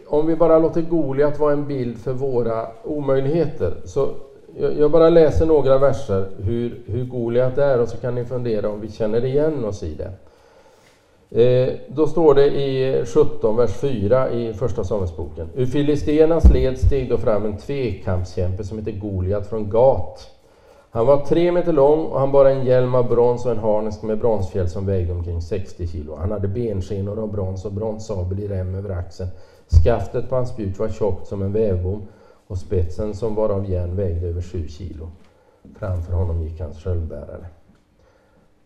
om vi bara låter Goliat vara en bild för våra omöjligheter så jag bara läser några verser hur, hur Goliat är och så kan ni fundera om vi känner igen oss i det. Eh, då står det i 17, vers 4 i Första Samuelsboken. Ur filisternas led steg då fram en tvekampskämpe som heter Goliat från Gat. Han var tre meter lång och han bar en hjälm av brons och en harnesk med bronsfjäll som vägde omkring 60 kilo. Han hade benskenor av brons och bronssabel i rem över axeln. Skaftet på hans spjut var tjockt som en vävbom och spetsen som var av järn vägde över sju kilo. Framför honom gick hans sköldbärare.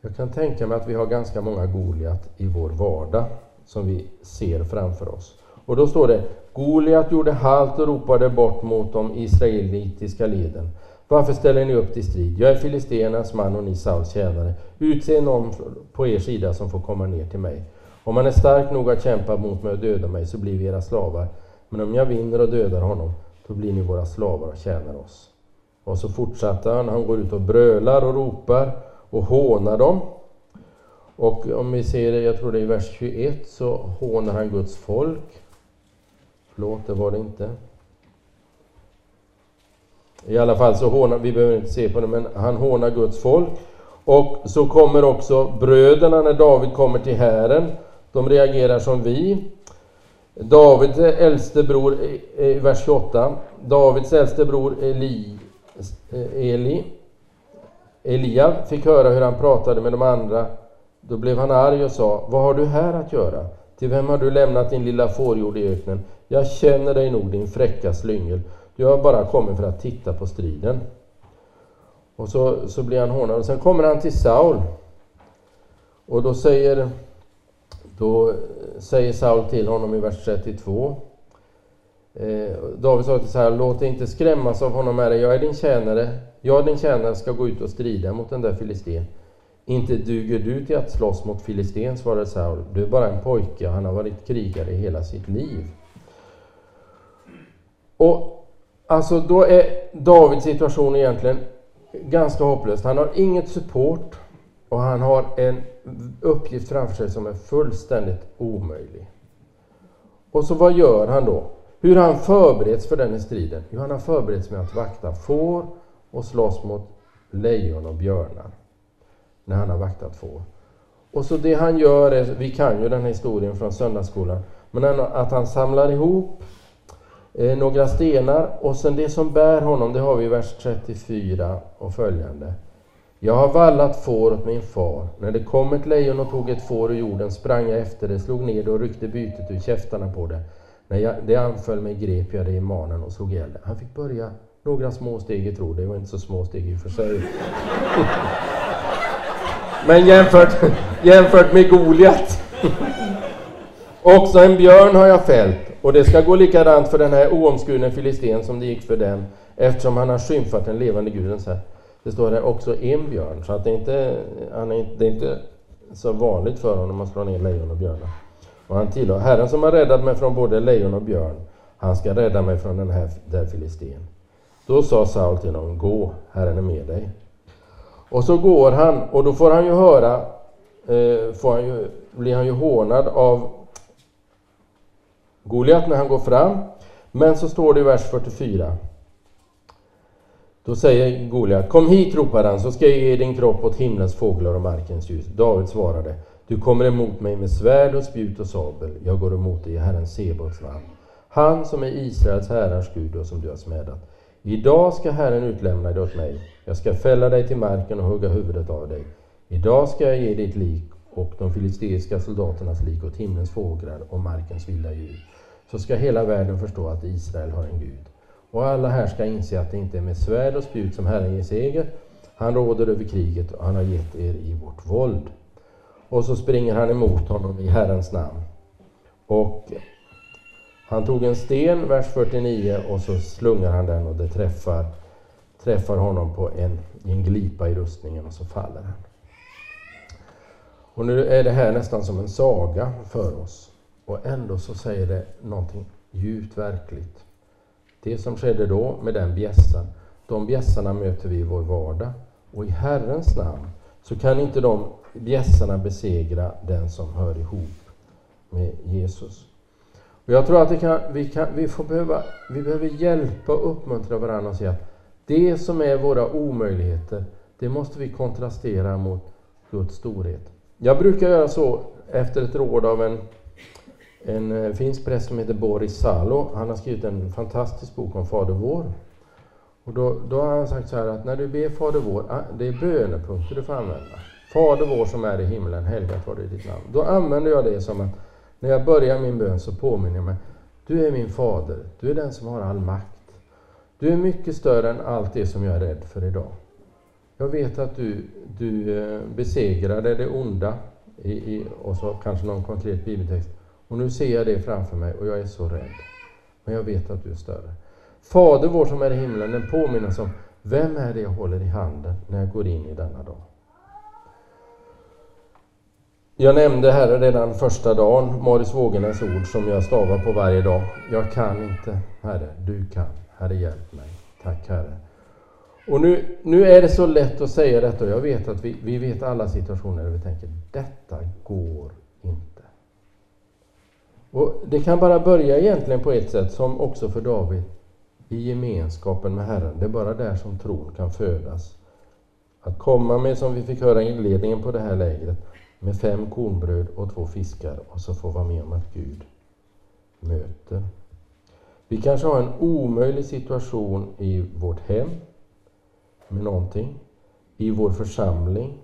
Jag kan tänka mig att vi har ganska många Goliat i vår vardag som vi ser framför oss. Och då står det Goliat gjorde halt och ropade bort mot de israelitiska leden. Varför ställer ni upp till strid? Jag är filisternas man och ni Sauls tjänare. Utse någon på er sida som får komma ner till mig. Om han är stark nog att kämpa mot mig och döda mig så blir vi era slavar. Men om jag vinner och dödar honom då blir ni våra slavar och tjänar oss. Och så fortsatte han, han går ut och brölar och ropar och hånar dem. Och om vi ser det, jag tror det är i vers 21, så hånar han Guds folk. Förlåt, det var det inte. I alla fall så hånar, vi behöver inte se på det, men han hånar Guds folk. Och så kommer också bröderna när David kommer till hären. De reagerar som vi. Davids äldste bror, i vers 28, Davids äldste bror Eli, Eli, Elia fick höra hur han pratade med de andra. Då blev han arg och sa, vad har du här att göra? Till vem har du lämnat din lilla fårjord i öknen? Jag känner dig nog, din fräcka slyngel. Jag har bara kommit för att titta på striden. Och så, så blir han hånad. Och sen kommer han till Saul. Och då säger då eh, säger Saul till honom i vers 32. Eh, David sa till Saul, låt dig inte skrämmas av honom, herre. Jag är din tjänare. Jag, din tjänare, ska gå ut och strida mot den där filisten. Inte duger du till att slåss mot filisten, svarade Saul. Du är bara en pojke och han har varit krigare i hela sitt liv. Och alltså, då är Davids situation egentligen ganska hopplös. Han har inget support och han har en uppgift framför sig som är fullständigt omöjlig. Och så vad gör han då? Hur han förbereds för den här striden? Jo, han har förberetts med att vakta får och slåss mot lejon och björnar. När han har vaktat får. Och så det han gör är, vi kan ju den här historien från söndagsskolan, men att han samlar ihop Eh, några stenar och sen det som bär honom, det har vi i vers 34 och följande. Jag har vallat får åt min far. När det kom ett lejon och tog ett får ur jorden sprang jag efter det, slog ner det och ryckte bytet ur käftarna på det. När jag, det anföll mig grep jag det i manen och slog ihjäl det. Han fick börja några små steg i tro. Det var inte så små steg i och för sig. Men jämfört, jämfört med Goliat. Också en björn har jag fällt och det ska gå likadant för den här oomskurne filisten som det gick för den eftersom han har skymfat den levande guden. Så här. Det står här också en björn, så att det, inte, han är, det är inte så vanligt för honom att slå ner lejon och björnar. Och han tillhör Herren som har räddat mig från både lejon och björn. Han ska rädda mig från den här där filisten. Då sa Saul till honom, gå, Herren är med dig. Och så går han, och då får han ju höra, eh, får han ju, blir han ju hånad av Goliat när han går fram. Men så står det i vers 44. Då säger Goliat, kom hit ropade han, så ska jag ge din kropp åt himlens fåglar och markens ljus. David svarade, du kommer emot mig med svärd och spjut och sabel. Jag går emot dig i Herren Sebots namn. Han som är Israels herrars Gud och som du har smädat. Idag ska Herren utlämna dig åt mig. Jag ska fälla dig till marken och hugga huvudet av dig. Idag ska jag ge ditt lik och de filisteiska soldaternas lik åt himlens fåglar och markens vilda djur. Så ska hela världen förstå att Israel har en Gud. Och alla här ska inse att det inte är med svärd och spjut som Herren ger seger. Han råder över kriget och han har gett er i vårt våld. Och så springer han emot honom i Herrens namn. Och han tog en sten, vers 49, och så slungar han den och det träffar, träffar honom på en, en glipa i rustningen och så faller han. Och nu är det här nästan som en saga för oss. Och ändå så säger det någonting djupt verkligt. Det som skedde då med den bjässan, de bjässarna möter vi i vår vardag. Och i Herrens namn så kan inte de bjässarna besegra den som hör ihop med Jesus. Och jag tror att kan, vi, kan, vi, får behöva, vi behöver hjälpa och uppmuntra varandra och säga att det som är våra omöjligheter, det måste vi kontrastera mot Guds storhet. Jag brukar göra så efter ett råd av en, en eh, finsk präst som heter Boris Salo. Han har skrivit en fantastisk bok om Fader vår. Och då, då har han sagt så här att när du ber Fader vår, ah, det är bönepunkter du får använda. Fader vår som är i himlen, helgat var det ditt namn. Då använder jag det som att när jag börjar min bön så påminner jag mig, du är min fader, du är den som har all makt. Du är mycket större än allt det som jag är rädd för idag. Jag vet att du, du eh, besegrade det onda, i, i, och så kanske någon konkret bibeltext. Och nu ser jag det framför mig och jag är så rädd. Men jag vet att du är större. Fader vår som är i himlen, den påminner om vem är det jag håller i handen när jag går in i denna dag? Jag nämnde här redan första dagen Maris Vågenäs ord som jag stavar på varje dag. Jag kan inte, Herre, du kan. Herre, hjälp mig. Tack Herre. Och nu, nu är det så lätt att säga detta och jag vet att vi, vi vet alla situationer där vi tänker detta går inte. Och Det kan bara börja egentligen på ett sätt, som också för David, i gemenskapen med Herren. Det är bara där som tron kan födas. Att komma med, som vi fick höra i inledningen på det här lägret, med fem kornbröd och två fiskar och så få vara med om att Gud möter. Vi kanske har en omöjlig situation i vårt hem med någonting, i vår församling,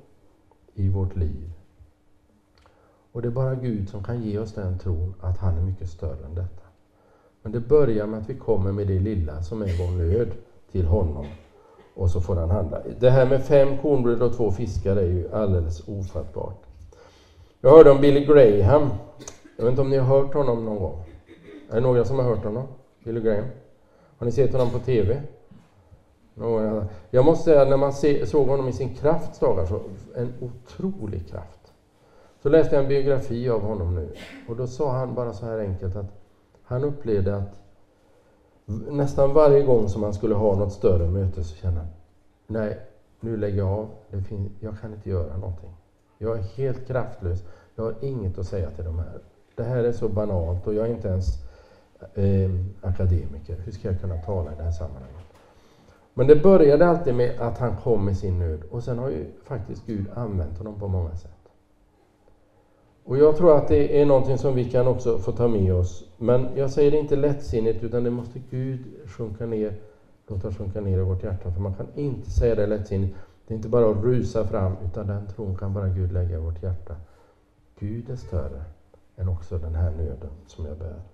i vårt liv. Och det är bara Gud som kan ge oss den tron att han är mycket större än detta. Men det börjar med att vi kommer med det lilla som är vår nöd till honom och så får han handla. Det här med fem kornbröd och två fiskar är ju alldeles ofattbart. Jag hörde om Billy Graham. Jag vet inte om ni har hört honom någon gång? Är det några som har hört honom? Billy Graham? Har ni sett honom på TV? Jag måste säga, när man såg honom i sin krafts dagar, så en otrolig kraft. Så läste jag en biografi av honom nu och då sa han bara så här enkelt att han upplevde att nästan varje gång som han skulle ha något större möte så kände han, nej, nu lägger jag av, jag kan inte göra någonting. Jag är helt kraftlös. Jag har inget att säga till de här. Det här är så banalt och jag är inte ens eh, akademiker. Hur ska jag kunna tala i det här sammanhanget? Men det började alltid med att han kom med sin nöd och sen har ju faktiskt Gud använt honom på många sätt. Och jag tror att det är någonting som vi kan också få ta med oss. Men jag säger det inte lättsinnigt utan det måste Gud sjunka ner, låta sjunka ner i vårt hjärta. För man kan inte säga det lättsinnigt. Det är inte bara att rusa fram, utan den tron kan bara Gud lägga i vårt hjärta. Gud är större än också den här nöden som jag bär.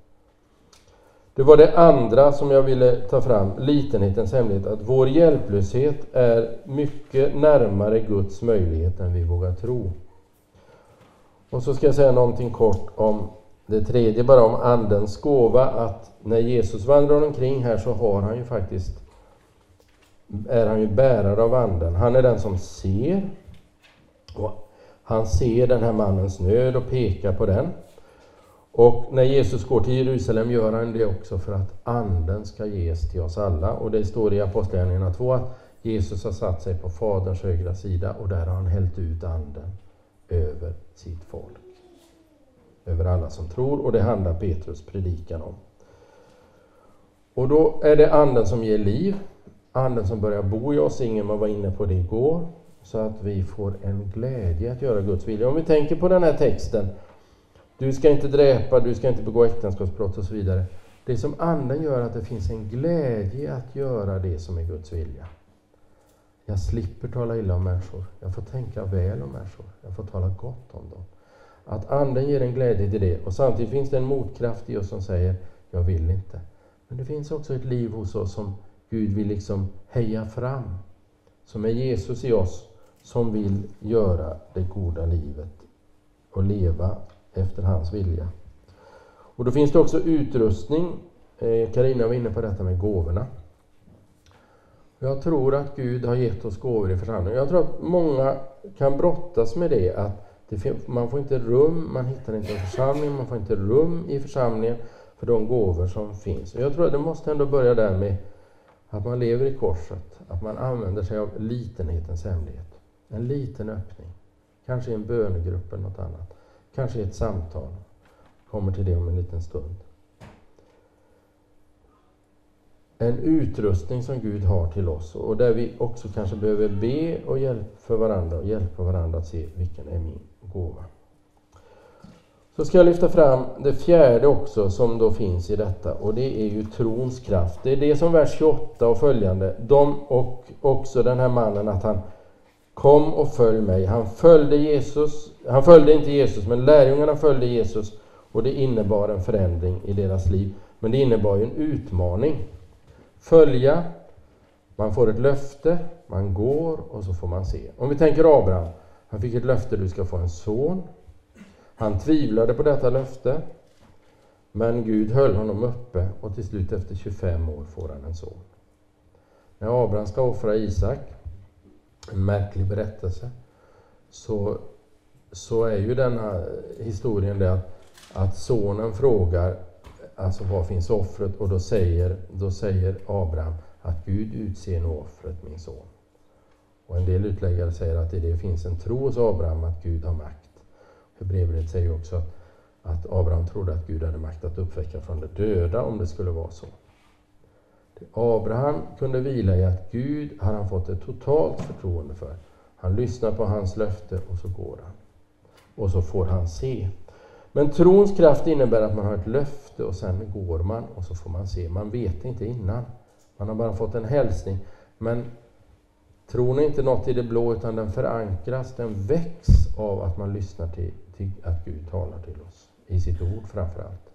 Det var det andra som jag ville ta fram, litenhetens hemlighet, att vår hjälplöshet är mycket närmare Guds möjlighet än vi vågar tro. Och så ska jag säga någonting kort om det tredje, bara om Andens gåva, att när Jesus vandrar omkring här så har han ju faktiskt är han ju bärare av anden. Han är den som ser. Och han ser den här mannens nöd och pekar på den. Och när Jesus går till Jerusalem gör han det också för att anden ska ges till oss alla. Och det står i Apostlagärningarna 2 att Jesus har satt sig på Faderns högra sida och där har han hällt ut anden över sitt folk. Över alla som tror och det handlar Petrus predikan om. Och då är det anden som ger liv Anden som börjar bo i oss, Ingemar var inne på det igår, så att vi får en glädje att göra Guds vilja. Om vi tänker på den här texten, du ska inte dräpa, du ska inte begå äktenskapsbrott och så vidare. Det som Anden gör att det finns en glädje att göra det som är Guds vilja. Jag slipper tala illa om människor. Jag får tänka väl om människor. Jag får tala gott om dem. Att Anden ger en glädje till det och samtidigt finns det en motkraft i oss som säger, jag vill inte. Men det finns också ett liv hos oss som Gud vill liksom heja fram. Som är Jesus i oss, som vill göra det goda livet och leva efter hans vilja. Och då finns det också utrustning. Eh, Karina var inne på detta med gåvorna. Jag tror att Gud har gett oss gåvor i församlingen. Jag tror att många kan brottas med det att det, man får inte rum, man hittar inte en församling, man får inte rum i församlingen för de gåvor som finns. Och jag tror att det måste ändå börja där med att man lever i korset, att man använder sig av litenhetens hemlighet. En liten öppning. Kanske i en bönegrupp eller något annat. Kanske i ett samtal. Kommer till det om en liten stund. En utrustning som Gud har till oss och där vi också kanske behöver be och hjälpa för varandra och hjälpa varandra att se vilken är min gåva. Så ska jag lyfta fram det fjärde också som då finns i detta och det är ju trons kraft. Det är det som vers 28 och följande, de och också den här mannen att han kom och följ mig. Han följde Jesus, han följde inte Jesus men lärjungarna följde Jesus och det innebar en förändring i deras liv. Men det innebar ju en utmaning. Följa, man får ett löfte, man går och så får man se. Om vi tänker Abraham, han fick ett löfte, du ska få en son. Han tvivlade på detta löfte, men Gud höll honom uppe och till slut efter 25 år får han en son. När Abraham ska offra Isak, en märklig berättelse, så, så är ju denna historien det att, att sonen frågar alltså var finns offret? Och då säger, då säger Abraham att Gud utser nu offret, min son. Och en del utläggare säger att i det finns en tro hos Abraham att Gud har makt. Hebreerbrevet säger också att, Abraham trodde att Gud hade makt att uppväcka från de döda om det skulle vara så. Abraham kunde vila i att Gud har han fått ett totalt förtroende för. Han lyssnar på hans löfte och så går han. Och så får han se. Men trons kraft innebär att man har ett löfte och sen går man och så får man se. Man vet inte innan. Man har bara fått en hälsning. Men tron är inte något i det blå utan den förankras, den väcks av att man lyssnar till, till att Gud talar till oss. I sitt ord framför allt.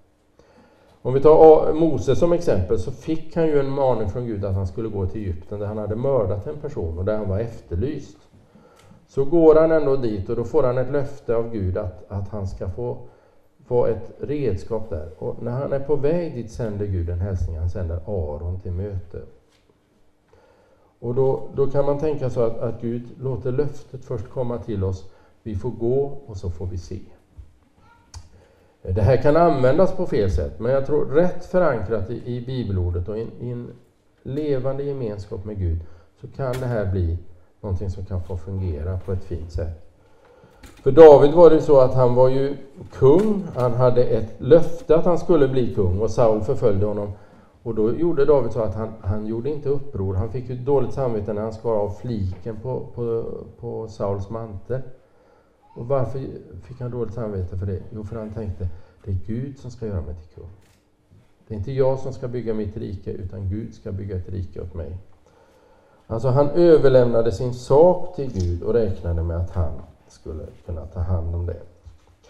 Om vi tar Moses som exempel så fick han ju en maning från Gud att han skulle gå till Egypten där han hade mördat en person och där han var efterlyst. Så går han ändå dit och då får han ett löfte av Gud att, att han ska få få ett redskap där. Och när han är på väg dit sänder Gud en hälsning. Han sänder Aron till möte. Och då, då kan man tänka så att, att Gud låter löftet först komma till oss. Vi får gå och så får vi se. Det här kan användas på fel sätt, men jag tror rätt förankrat i, i bibelordet och i, i en levande gemenskap med Gud så kan det här bli någonting som kan få fungera på ett fint sätt. För David var det så att han var ju kung, han hade ett löfte att han skulle bli kung och Saul förföljde honom. Och då gjorde David så att han, han gjorde inte uppror, han fick ju dåligt samvete när han skar av fliken på, på, på Sauls mantel. Och varför fick han dåligt samvete för det? Jo, för han tänkte, det är Gud som ska göra mig till kung. Det är inte jag som ska bygga mitt rike, utan Gud ska bygga ett rike åt mig. Alltså han överlämnade sin sak till Gud och räknade med att han skulle kunna ta hand om det.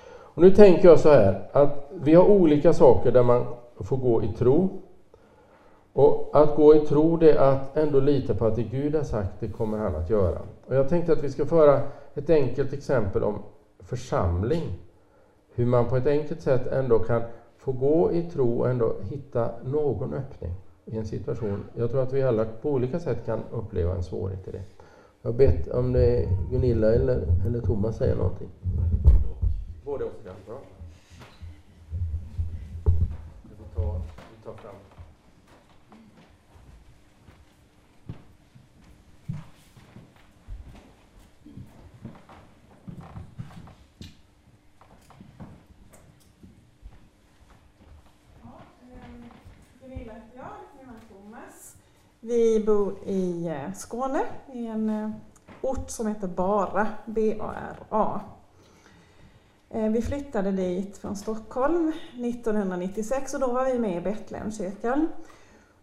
Och nu tänker jag så här att vi har olika saker där man får gå i tro. Och att gå i tro det är att ändå lita på att det Gud har sagt, det kommer han att göra. Och jag tänkte att vi ska föra ett enkelt exempel om församling. Hur man på ett enkelt sätt ändå kan få gå i tro och ändå hitta någon öppning i en situation. Jag tror att vi alla på olika sätt kan uppleva en svårighet i det. Jag har bett om det Gunilla eller, eller Thomas säger någonting. Både och. Ja. Bra. Vi tar, vi tar fram. Gunilla heter jag, min man Thomas. Vi bor i eh, Skåne, i en eh, ort som heter Bara, B-A-R-A. Eh, vi flyttade dit från Stockholm 1996 och då var vi med i Betlehemskyrkan.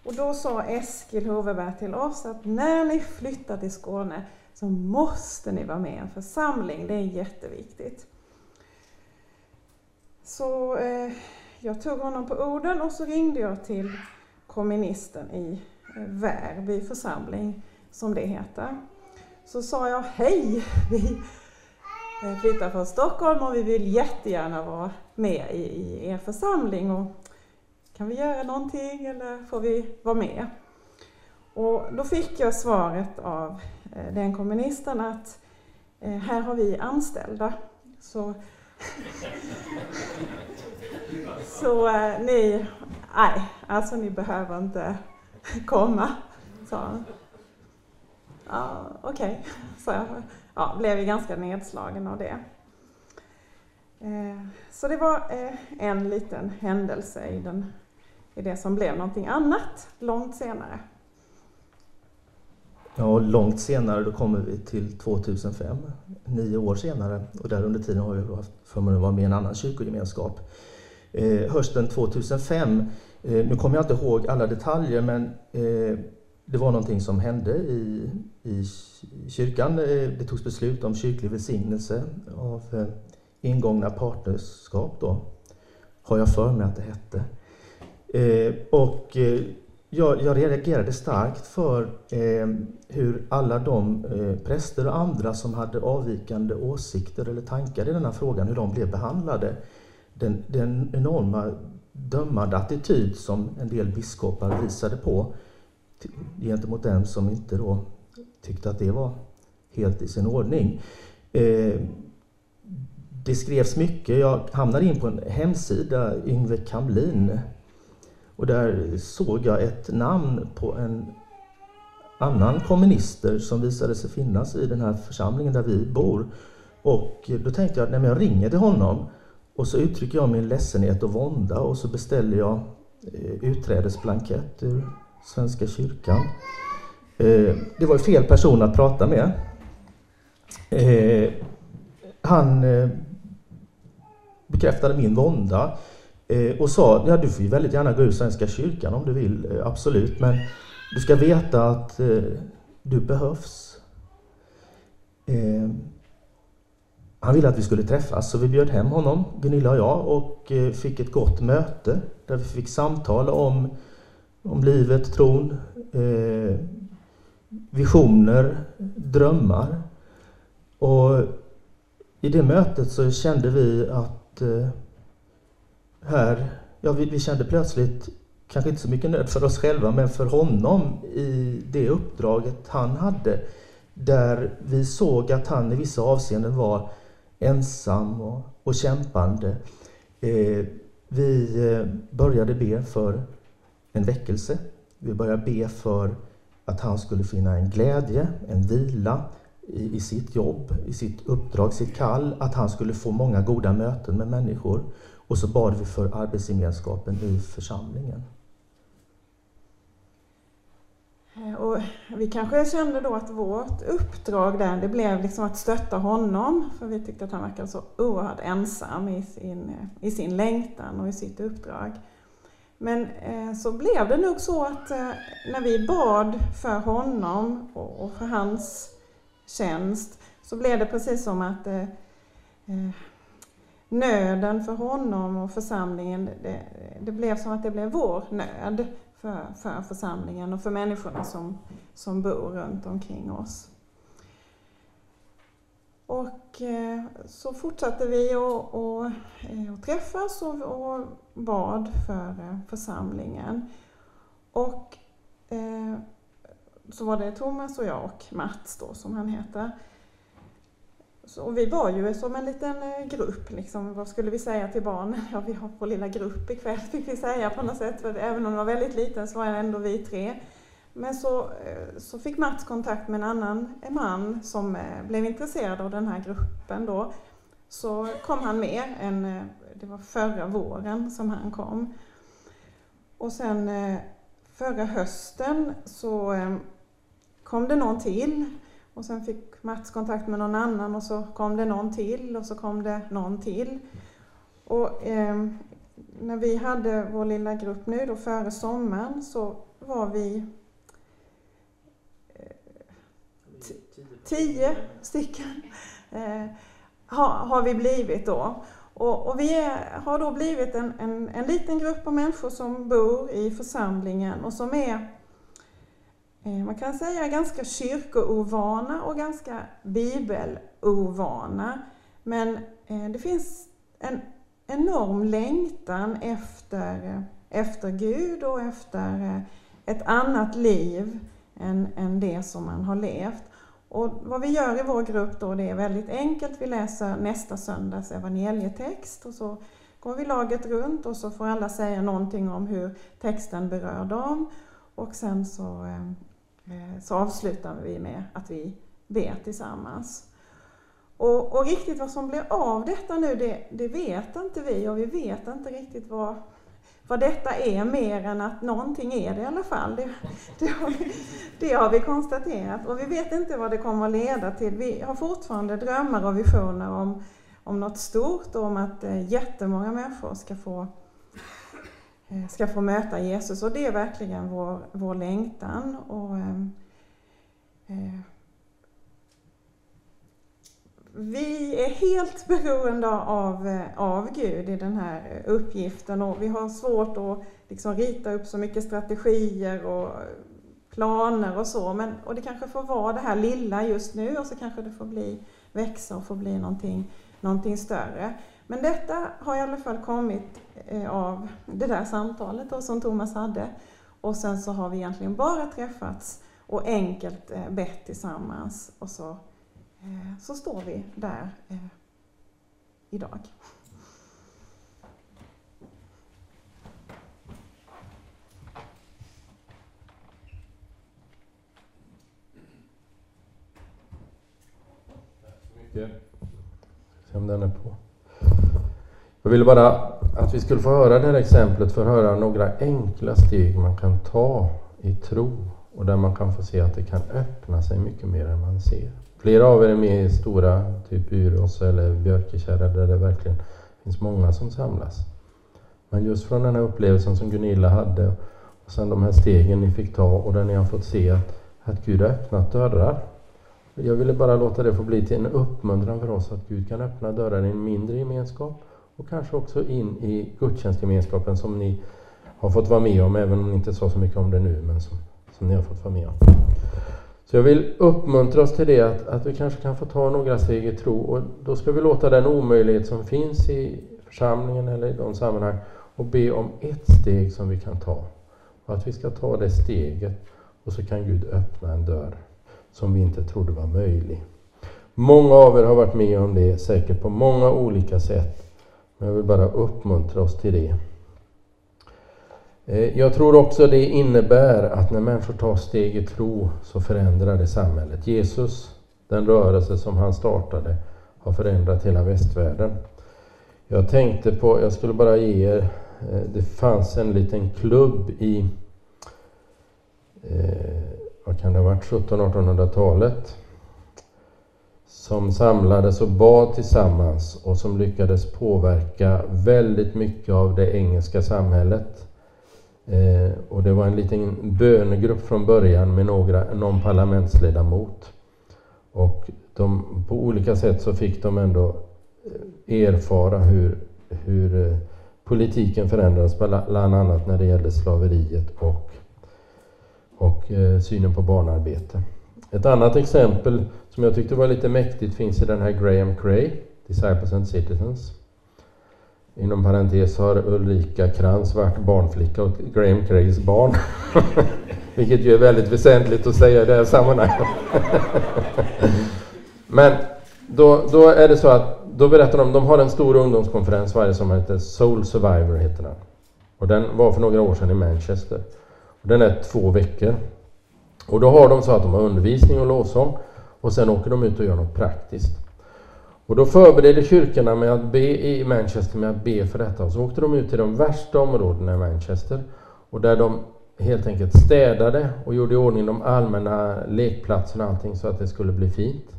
Och då sa Eskil Hoveberg till oss att när ni flyttar till Skåne så måste ni vara med i en församling, det är jätteviktigt. Så eh, jag tog honom på orden och så ringde jag till kommunisten i Värby församling, som det heter. Så sa jag hej, vi flyttar från Stockholm och vi vill jättegärna vara med i, i er församling. Och kan vi göra någonting eller får vi vara med? Och då fick jag svaret av eh, den kommunisten att eh, här har vi anställda. Så, så eh, ni, nej, alltså ni behöver inte komma, sa han. Ja, Okej, okay. så jag ja, blev ganska nedslagen av det. Eh, så det var eh, en liten händelse i, den, i det som blev någonting annat långt senare. Ja, långt senare då kommer vi till 2005, nio år senare. Och där under tiden har vi haft förmånen att vara med i en annan kyrkogemenskap. Eh, hösten 2005, Eh, nu kommer jag inte ihåg alla detaljer men eh, det var någonting som hände i, i kyrkan. Eh, det togs beslut om kyrklig välsignelse av eh, ingångna partnerskap då, har jag för mig att det hette. Eh, och eh, jag, jag reagerade starkt för eh, hur alla de eh, präster och andra som hade avvikande åsikter eller tankar i denna frågan, hur de blev behandlade. Den, den enorma dömande attityd som en del biskopar visade på gentemot den som inte då tyckte att det var helt i sin ordning. Eh, det skrevs mycket. Jag hamnade in på en hemsida, Yngve Kamlin, och där såg jag ett namn på en annan kommunister som visade sig finnas i den här församlingen där vi bor. Och då tänkte jag att jag ringer till honom och så uttrycker jag min ledsenhet och vånda och så beställer jag eh, utträdesblankett ur Svenska kyrkan. Eh, det var fel person att prata med. Eh, han bekräftade min vånda och sa ja du får ju väldigt gärna gå ur Svenska kyrkan om du vill, absolut, men du ska veta att du behövs. Han ville att vi skulle träffas så vi bjöd hem honom, Gunilla och jag, och eh, fick ett gott möte där vi fick samtala om, om livet, tron, eh, visioner, drömmar. Och i det mötet så kände vi att eh, här, ja, vi, vi kände plötsligt, kanske inte så mycket nöd för oss själva, men för honom i det uppdraget han hade. Där vi såg att han i vissa avseenden var ensam och, och kämpande. Eh, vi eh, började be för en väckelse. Vi började be för att han skulle finna en glädje, en vila i, i sitt jobb, i sitt uppdrag, sitt kall. Att han skulle få många goda möten med människor. Och så bad vi för arbetsgemenskapen i församlingen. Eh, och vi kanske kände då att vårt uppdrag där, det blev liksom att stötta honom, för vi tyckte att han verkade så oerhört ensam i sin, i sin längtan och i sitt uppdrag. Men eh, så blev det nog så att eh, när vi bad för honom och, och, för hans tjänst, så blev det precis som att eh, eh nöden för honom och församlingen, det, det, blev som att det blev vår nöd för, för församlingen och för människorna som, som bor runt omkring oss. Och eh, så fortsatte vi att och, eh, och träffas och, och bad för eh, församlingen. Och eh, så var det Thomas och jag och Mats då, som han heter. Så vi var ju som en liten eh, grupp, liksom. vad skulle vi säga till barnen? Ja, vi har vår lilla grupp ikväll, fick vi säga på något sätt. För även om den var väldigt liten så var det ändå vi tre. Men så, eh, så fick Mats kontakt med en annan man som eh, blev intresserad av den här gruppen då. Så kom han med, en, det var förra våren som han kom. Och sen förra hösten så kom det någon till och sen fick Mats kontakt med någon annan och så kom det någon till och så kom det någon till. Och eh, när vi hade vår lilla grupp nu då före sommaren så var vi eh, tio stycken eh, har, har vi blivit då. Och, och vi är, har då blivit en, en, en liten grupp av människor som bor i församlingen och som är Eh, man kan säga ganska kyrkoovana och ganska bibelovana. Men eh, det finns en enorm längtan efter, eh, efter Gud och efter ett annat liv än, än det som man har levt. Och vad vi gör i vår grupp då, det är väldigt enkelt. Vi läser nästa söndags evangelietext och så går vi laget runt och så får alla säga någonting om hur texten berör dem. Och sen så, Eh, så avslutar vi med att vi ber tillsammans. Och, och, riktigt vad som blir av detta nu, det, det, vet inte vi och vi vet inte riktigt vad, vad detta är mer än att någonting är det i alla fall. Det, det, har vi, det har vi konstaterat och vi vet inte vad det kommer att leda till. Vi har fortfarande drömmar och visioner om, om något stort och om att eh, jättemånga människor ska få, Eh, ska få möta Jesus och det är verkligen vår, vår längtan. Och, eh, eh vi är helt beroende av, eh, av Gud i den här uppgiften och vi har svårt att liksom rita upp så mycket strategier och planer och så. Men, och det kanske får vara det här lilla just nu och så kanske det får bli, växa och få bli någonting, någonting större. Men detta har i alla fall kommit eh, av det där samtalet då, som Thomas hade. Och sen så har vi egentligen bara träffats och enkelt eh, bett tillsammans och så eh, så står vi där eh, idag. Se om den är på. Jag ville bara att vi skulle få höra det här exemplet för att höra några enkla steg man kan ta i tro och där man kan få se att det kan öppna sig mycket mer än man ser. Flera av er är med i stora, typ Yros eller Björkekärra, där det verkligen finns många som samlas. Men just från den här upplevelsen som Gunilla hade och sen de här stegen ni fick ta och där ni har fått se att, att Gud har öppnat dörrar. Jag ville bara låta det få bli till en uppmuntran för oss att Gud kan öppna dörrar i en mindre gemenskap och kanske också in i gudstjänstgemenskapen som ni har fått vara med om, även om ni inte sa så mycket om det nu, men som, som ni har fått vara med om. Så jag vill uppmuntra oss till det, att, att vi kanske kan få ta några steg i tro och då ska vi låta den omöjlighet som finns i församlingen eller i de sammanhang och be om ett steg som vi kan ta. Och att vi ska ta det steget och så kan Gud öppna en dörr som vi inte trodde var möjlig. Många av er har varit med om det, säkert på många olika sätt. Men jag vill bara uppmuntra oss till det. Eh, jag tror också det innebär att när människor tar steg i tro så förändrar det samhället. Jesus, den rörelse som han startade, har förändrat hela västvärlden. Jag tänkte på, jag skulle bara ge er, eh, det fanns en liten klubb i, eh, vad kan det ha varit, 1700-1800-talet som samlades och bad tillsammans och som lyckades påverka väldigt mycket av det engelska samhället. Eh, och det var en liten bönegrupp från början med några, någon parlamentsledamot. Och de, på olika sätt så fick de ändå eh, erfara hur, hur eh, politiken förändrades, bland annat när det gällde slaveriet och, och eh, synen på barnarbete. Ett annat exempel som jag tyckte var lite mäktigt finns i den här Graham Cray, Disciples and Citizens. Inom parentes har Ulrika Krantz varit barnflicka åt Graham Crays barn. Vilket ju är väldigt väsentligt att säga i det här sammanhanget. Men då, då är det så att då berättar de, de har en stor ungdomskonferens varje sommar, heter Soul Survivor heter den. Och den var för några år sedan i Manchester. Och den är två veckor. Och då har de så att de har undervisning och lovsång och sen åker de ut och gör något praktiskt. Och då förberedde kyrkorna med att be i Manchester med att be för detta. Och så åkte de ut till de värsta områdena i Manchester och där de helt enkelt städade och gjorde i ordning de allmänna lekplatserna och allting så att det skulle bli fint.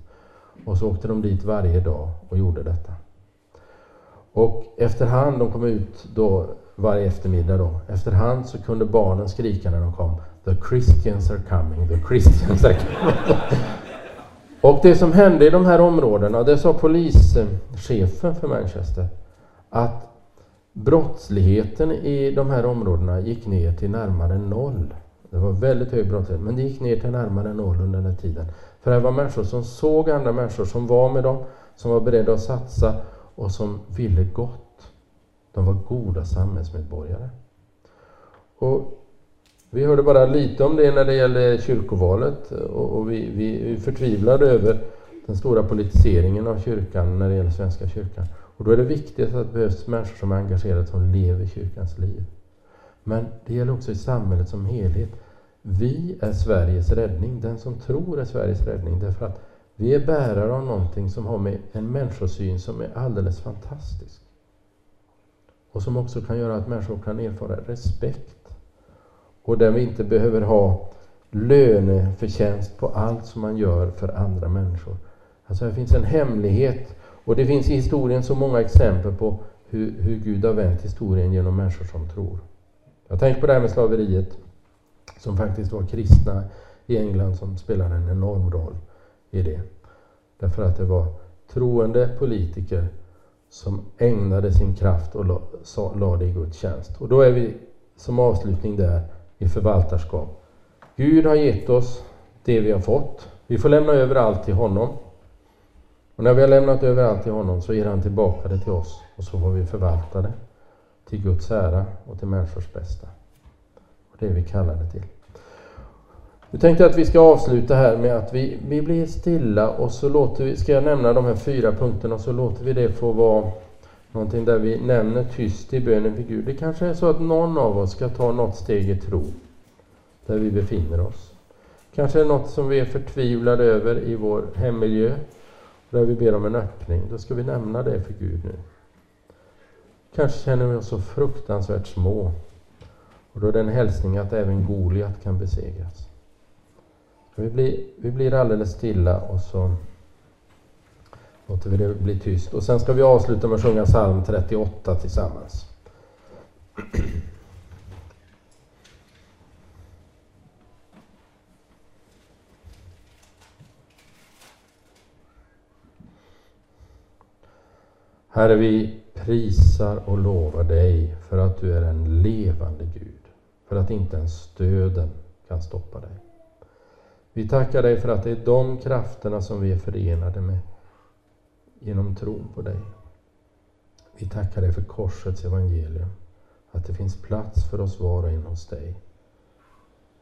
Och så åkte de dit varje dag och gjorde detta. Och efterhand, de kom ut då varje eftermiddag då, efterhand så kunde barnen skrika när de kom The Christians are coming, the Christians are coming. Och det som hände i de här områdena, det sa polischefen för Manchester, att brottsligheten i de här områdena gick ner till närmare noll. Det var väldigt hög brottslighet, men det gick ner till närmare noll under den här tiden. För det var människor som såg andra människor, som var med dem, som var beredda att satsa och som ville gott. De var goda samhällsmedborgare. Och vi hörde bara lite om det när det gällde kyrkovalet och vi, vi, vi förtvivlade över den stora politiseringen av kyrkan när det gäller Svenska kyrkan. Och då är det viktigt att det behövs människor som är engagerade, som lever kyrkans liv. Men det gäller också i samhället som helhet. Vi är Sveriges räddning. Den som tror är Sveriges räddning. Därför att vi är bärare av någonting som har med en människosyn som är alldeles fantastisk. Och som också kan göra att människor kan erfara respekt. Och där vi inte behöver ha löneförtjänst på allt som man gör för andra människor. Alltså här finns en hemlighet och det finns i historien så många exempel på hur, hur Gud har vänt historien genom människor som tror. Jag tänker på det här med slaveriet som faktiskt var kristna i England som spelade en enorm roll i det. Därför att det var troende politiker som ägnade sin kraft och lade det i Guds tjänst. Och då är vi som avslutning där i förvaltarskap. Gud har gett oss det vi har fått. Vi får lämna över allt till honom. Och när vi har lämnat över allt till honom så ger han tillbaka det till oss och så får vi förvalta det till Guds ära och till människors bästa. Och det är vi kallade till. Nu tänkte jag att vi ska avsluta här med att vi, vi blir stilla och så låter vi, ska jag nämna de här fyra punkterna och så låter vi det få vara någonting där vi nämner tyst i bönen för Gud. Det kanske är så att någon av oss ska ta något steg i tro där vi befinner oss. Kanske är det något som vi är förtvivlade över i vår hemmiljö där vi ber om en öppning. Då ska vi nämna det för Gud nu. Kanske känner vi oss så fruktansvärt små och då är det en hälsning att även Goliat kan besegras. Vi blir, vi blir alldeles stilla och så låter vi det bli tyst. Och sen ska vi avsluta med att sjunga psalm 38 tillsammans. Herre, vi prisar och lovar dig för att du är en levande Gud, för att inte ens döden kan stoppa dig. Vi tackar dig för att det är de krafterna som vi är förenade med genom tron på dig. Vi tackar dig för korsets evangelium, att det finns plats för oss var och en hos dig.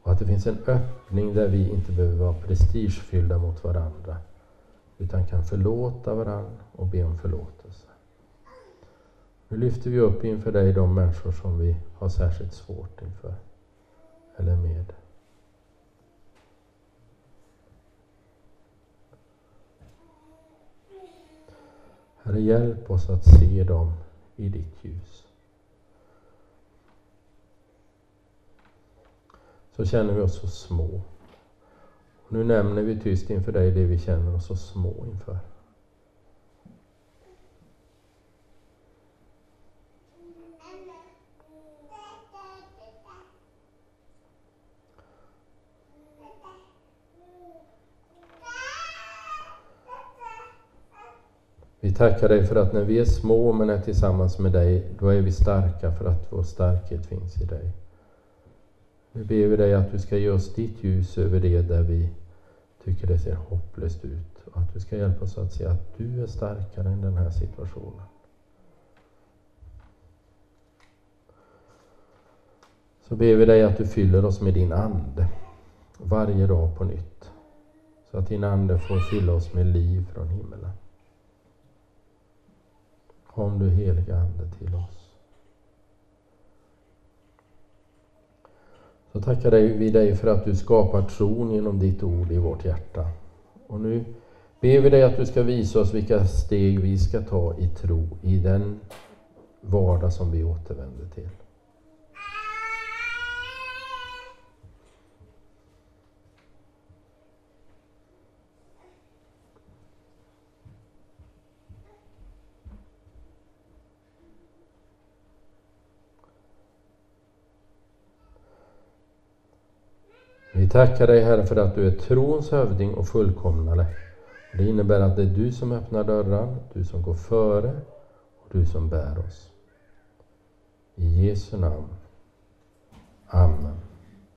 Och att det finns en öppning där vi inte behöver vara prestigefyllda mot varandra, utan kan förlåta varandra och be om förlåtelse. Nu lyfter vi upp inför dig de människor som vi har särskilt svårt inför, eller med. Herre, hjälp oss att se dem i ditt ljus. Så känner vi oss så små. Och nu nämner vi tyst inför dig det vi känner oss så små inför. Tackar dig för att när vi är små men är tillsammans med dig, då är vi starka för att vår starkhet finns i dig. Nu ber vi dig att du ska ge oss ditt ljus över det där vi tycker det ser hopplöst ut och att du ska hjälpa oss att se att du är starkare än den här situationen. Så ber vi dig att du fyller oss med din Ande varje dag på nytt. Så att din Ande får fylla oss med liv från himmelen. Kom du heliga Ande till oss. Så tackar vi dig för att du skapar tron genom ditt ord i vårt hjärta. Och nu ber vi dig att du ska visa oss vilka steg vi ska ta i tro i den vardag som vi återvänder till. Tackar dig Herre för att du är trons hövding och fullkomnare. Det innebär att det är du som öppnar dörrar, du som går före och du som bär oss. I Jesu namn. Amen.